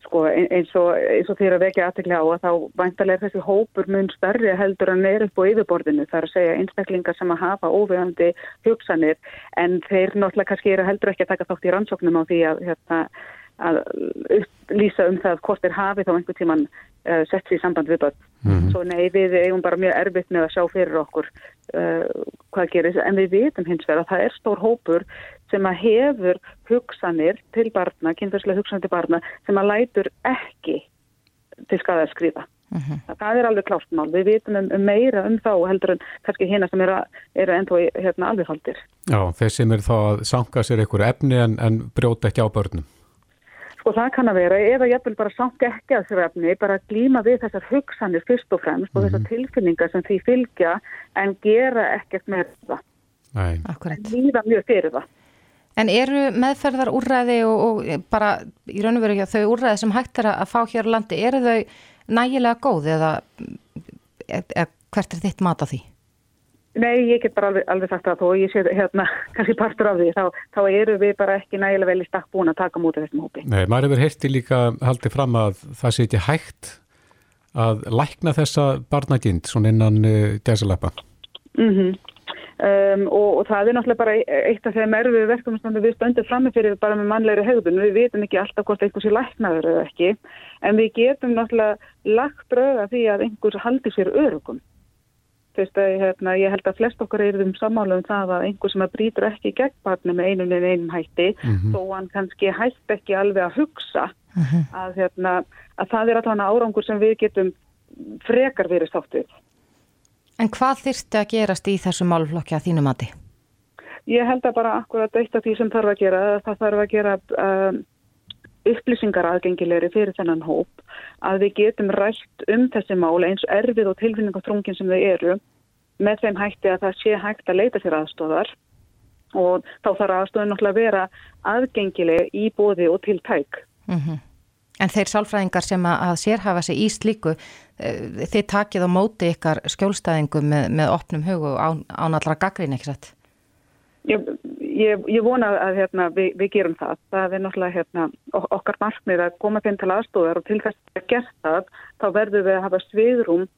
Sko eins og, og þeirra vekja aðteglega á að þá vantarlega þessi hópur mun starri heldur að neyra upp á yfirborðinu þar að segja einstaklingar sem að hafa óvegandi hugsanir en þeir náttúrulega kannski eru heldur ekki að taka þátt í rannsóknum á því að, hérna, að lýsa um það hvort þeir hafi þá einhver tíman uh, sett sér í samband við börn. Mm -hmm. Svo nei við eigum bara mjög erfitt með að sjá fyrir okkur uh, hvað gerir en við vitum hins vegar að það er stór hópur sem að hefur hugsanir til barna, kynferðslega hugsanir til barna sem að lætur ekki til skada að skrifa. Uh -huh. Það er alveg klárt mál. Við vitum um, um meira um þá heldur en kannski hérna sem eru er ennþá hérna, alveg haldir. Já, þeir sem eru þá að sanga sér einhverju efni en, en brjóta ekki á börnum. Sko það kann að vera, eða ég vil bara sanga ekki að þessu efni, bara glíma við þessar hugsanir fyrst og fremst uh -huh. og þessar mhm. tilfinningar sem því fylgja en gera ekkert með það. Nei. Akkurat. Líða mjög fyrir það. En eru meðferðar úrræði og, og bara í raun og veru ekki að þau úrræði sem hægt er að fá hér á landi, eru þau nægilega góð eða, eða hvert er þitt mat á því? Nei, ég get bara alveg, alveg sagt það þó ég sé hérna kannski partur af því, þá, þá eru við bara ekki nægilega vel í stakk búin að taka mútið þessum hópi. Nei, maður hefur heyrti líka haldið fram að það sé ekki hægt að lækna þessa barnagind svona innan uh, eh, desalappa. Mhm. Mm Um, og, og það er náttúrulega bara eitt af þeim erfið verkefnum við stöndum framifyrir bara með mannlegri hegðun við vitum ekki alltaf hvort einhvers er læknaður eða ekki en við getum náttúrulega lagt bröða því að einhvers haldi sér örugum Fyrst að hérna, ég held að flest okkar er um samála um það að einhver sem að brýtur ekki gegn barni með einum en einum hætti mm -hmm. þó hann kannski hætt ekki alveg að hugsa mm -hmm. að, hérna, að það er alltaf árangur sem við getum frekar verið státtið En hvað þyrstu að gerast í þessu málflokki að þínu mati? Ég held að bara akkurat eitt af því sem þarf að gera, það þarf að gera um, upplýsingar aðgengilegri fyrir þennan hóp, að við getum rætt um þessi mál eins erfið og tilfinningatrungin sem þau eru með þeim hætti að það sé hægt að leita sér aðstóðar og þá þarf aðstóðin náttúrulega að vera aðgengileg í bóði og til tæk. Mm -hmm. En þeir sálfræðingar sem að sérhafa sig í slíku, eh, þið takið á móti ykkar skjólstæðingum með, með opnum hug og án, án allra gaggrín, ekki satt? Ég, ég, ég vona að hérna, við, við gerum það. Það er náttúrulega hérna, okkar markmið að koma þeim til aðstóðar og til þess að gera það, þá verður við að hafa sviðrum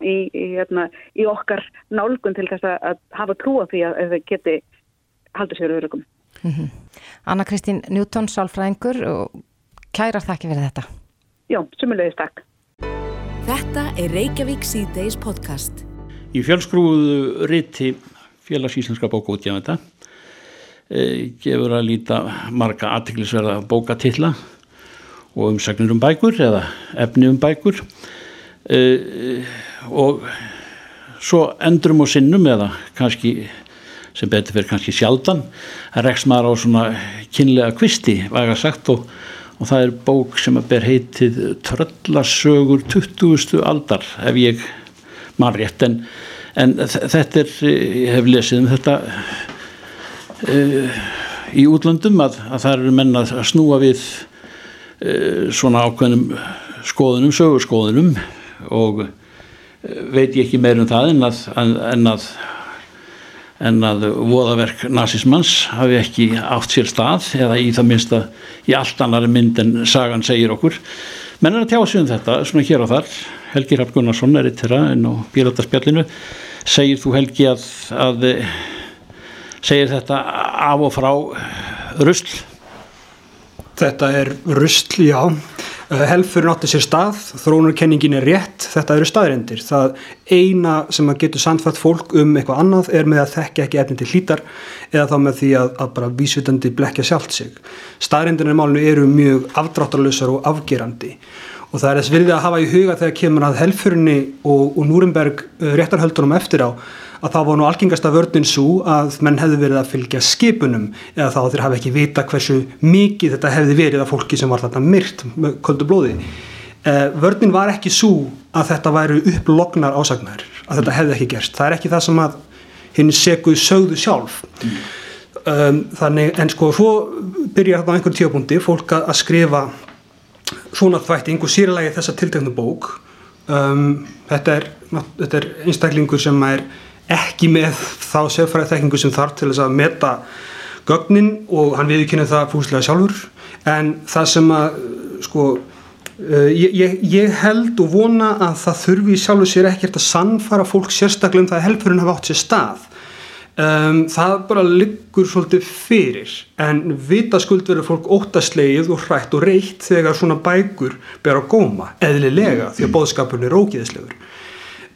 í, í, hérna, í okkar nálgun til þess að hafa trúa því að þau geti haldið sér örugum. Mm -hmm. Anna Kristín Njúton, sálfræðingur og Kærar þakki fyrir þetta. Já, sumulegist takk. Þetta er Reykjavík C-Days podcast. Í fjölskrúðu riti félagsíslenska bókútjafenda e, gefur að líta marga aðtiklisverða bókatilla og umsagnir um bækur eða efni um bækur e, og svo endrum og sinnum eða kannski sem betur fyrir kannski sjaldan að rekst maður á svona kynlega kvisti, væga sagt og og það er bók sem að ber heitið Tröllasögur 20. aldar ef ég mann rétt en, en þetta er, ég hef lesið um þetta uh, í útlandum að, að það eru menna að snúa við uh, svona ákveðnum skoðunum, sögurskoðunum og uh, veit ég ekki meir um það en að, en að en að voðaverk nazismans hafi ekki átt sér stað eða í það minnst að í allt annari mynd en sagan segir okkur. Menn er að tjá sig um þetta svona hér og þar. Helgi Rapp Gunnarsson er eitt þeirra en á Bílardarspjallinu segir þú Helgi að, að segir þetta af og frá rusl Þetta er rusl, já. Eh, helfurinn átti sér stað, þrónarkenningin er rétt, þetta eru staðrindir. Það eina sem að getur samtfætt fólk um eitthvað annað er með að þekka ekki efni til hlítar eða þá með því að, að bara vísvitandi blekja sjálft sig. Staðrindinir málinu eru mjög afdráttarlausar og afgerandi og það er þess virðið að hafa í huga þegar kemur að helfurinni og, og Núrenberg eh, réttarhöldunum eftir á að það var nú algengasta vörninn svo að menn hefði verið að fylgja skipunum eða þá þeir hafi ekki vita hversu mikið þetta hefði verið af fólki sem var þarna myrt köldu blóði. Eh, vörninn var ekki svo að þetta væru upplognar ásagnar, að þetta hefði ekki gerst. Það er ekki það sem að hinn seguð sögðu sjálf. Um, þannig, en sko, svo byrjar þetta á einhvern tíapunkti fólk að skrifa svona þvætting og sýralagi þessa tiltegnu bók. Um, þetta, er, þetta er einstaklingur sem er ekki með þá sérfæra þekkingu sem þarf til þess að meta gögnin og hann viðkynna það fúslega sjálfur. En það sem að sko uh, ég, ég, held og vona að það þurfi sjálfur sér ekkert að sannfara fólk sérstaklega um það að helfurinn hafa átt sér stað. Um, það bara liggur svolítið fyrir. En vitaskuld verður fólk óttaslegið og hrætt og reitt þegar svona bækur ber á góma eðlilega því að bóðskapurinn er ógeðslegur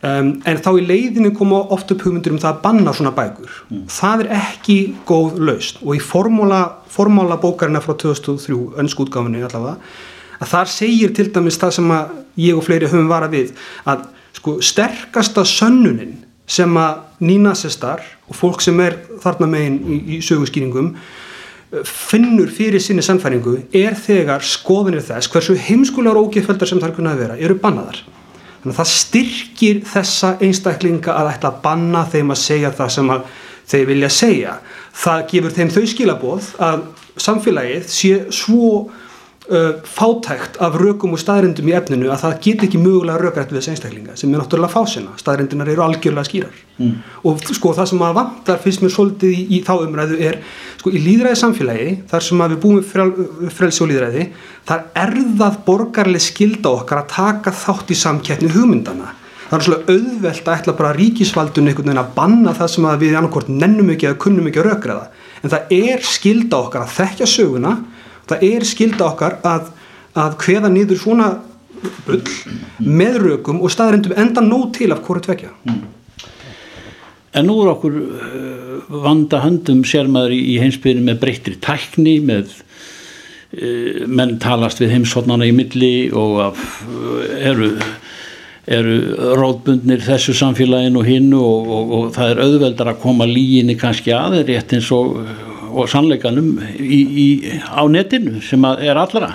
Um, en þá í leiðinu koma oft upp hugmyndir um það að banna svona bækur. Mm. það er ekki góð laust og í formóla bókarina frá 2003, önnskútgáfinni allavega að þar segir til dæmis það sem að ég og fleiri höfum vara við að sko sterkasta sönnunin sem að nínasestar og fólk sem er þarna megin í, í sögurskýringum finnur fyrir sinni sannfæringu er þegar skoðinir þess hversu heimskulegar ógeðföldar sem þar kunna að vera eru bannaðar Þannig að það styrkir þessa einstaklinga að ætla að banna þeim að segja það sem þeir vilja segja. Það gefur þeim þau skilaboð að samfélagið sé svo uh, fátækt af rökum og staðrindum í efninu að það get ekki mögulega rökrætt við þessi einstaklinga sem er náttúrulega fásina. Staðrindinar eru algjörlega skýrar. Mm. Og sko það sem að vantar fyrst mér svolítið í, í þá umræðu er sko í líðræði samfélagi þar sem að við búum frel, frelsi og líðræði þar er það borgarlega skilda okkar að taka þátt í samkettni hugmyndana. Það er svolítið auðvelt að ætla bara ríkisvaldun einhvern veginn að banna það sem að við annarkort nennum ekki eða kunnum ekki að rökra það. En það er skilda okkar að þekkja söguna, það er skilda okkar að, að hveða nýður svona bull með rökum og staðrindum enda nóg til af hverju tvekja. En nú er okkur uh, vanda höndum sér maður í, heimsbyrjum með breytri tækni, með Eh, menn talast við heimsotnana í milli og af, eh, eru, eru rótbundnir þessu samfélagin og hinn og, og, og það er auðveldar að koma líginni kannski að rétt eins og, og sannleikanum í, í, á netinu sem er allra.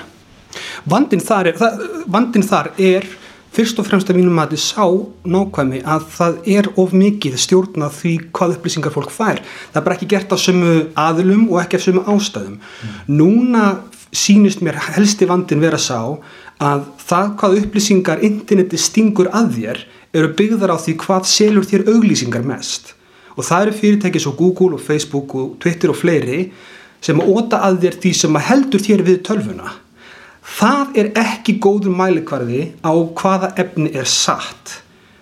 Vandin þar er, það, vandin þar er fyrst og fremst að mínum að þið sá nákvæmi að það er of mikið stjórna því hvað upplýsingar fólk fær. Það er bara ekki gert á sömu aðlum og ekki af sömu ástæðum. Mm. núna sínist mér helsti vandin vera sá að það hvað upplýsingar interneti stingur að þér eru byggðar á því hvað selur þér auglýsingar mest og það eru fyrirtæki svo Google og Facebook og Twitter og fleiri sem óta að þér því sem heldur þér við tölvuna. Það er ekki góður mælikvarði á hvaða efni er satt.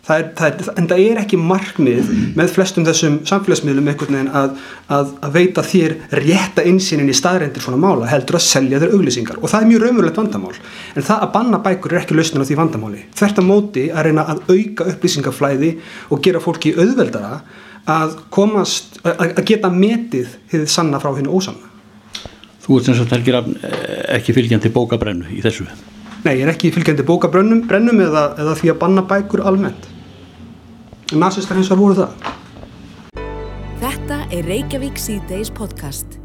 Það er, það er, en það er ekki markmið með flestum þessum samfélagsmiðlum einhvern veginn að, að, að veita þér rétta einsýnin í staðreindir svona mála heldur að selja þér auglýsingar. Og það er mjög raunverulegt vandamál. En það að banna bækur er ekki lausnin á því vandamáli. Þvert að móti að reyna að auka upplýsingaflæði og gera fólki auðveldara að komast að, að geta metið þið sanna frá hennu ósanna Þú ert eins og það ekki fylgjandi bókabrennu í þessu Nei, ég er ekki fylgjandi bókabrennum eða, eða því að banna bækur almennt Nasistar hins vegar voru það. Þetta er Reykjavík C-Days podcast.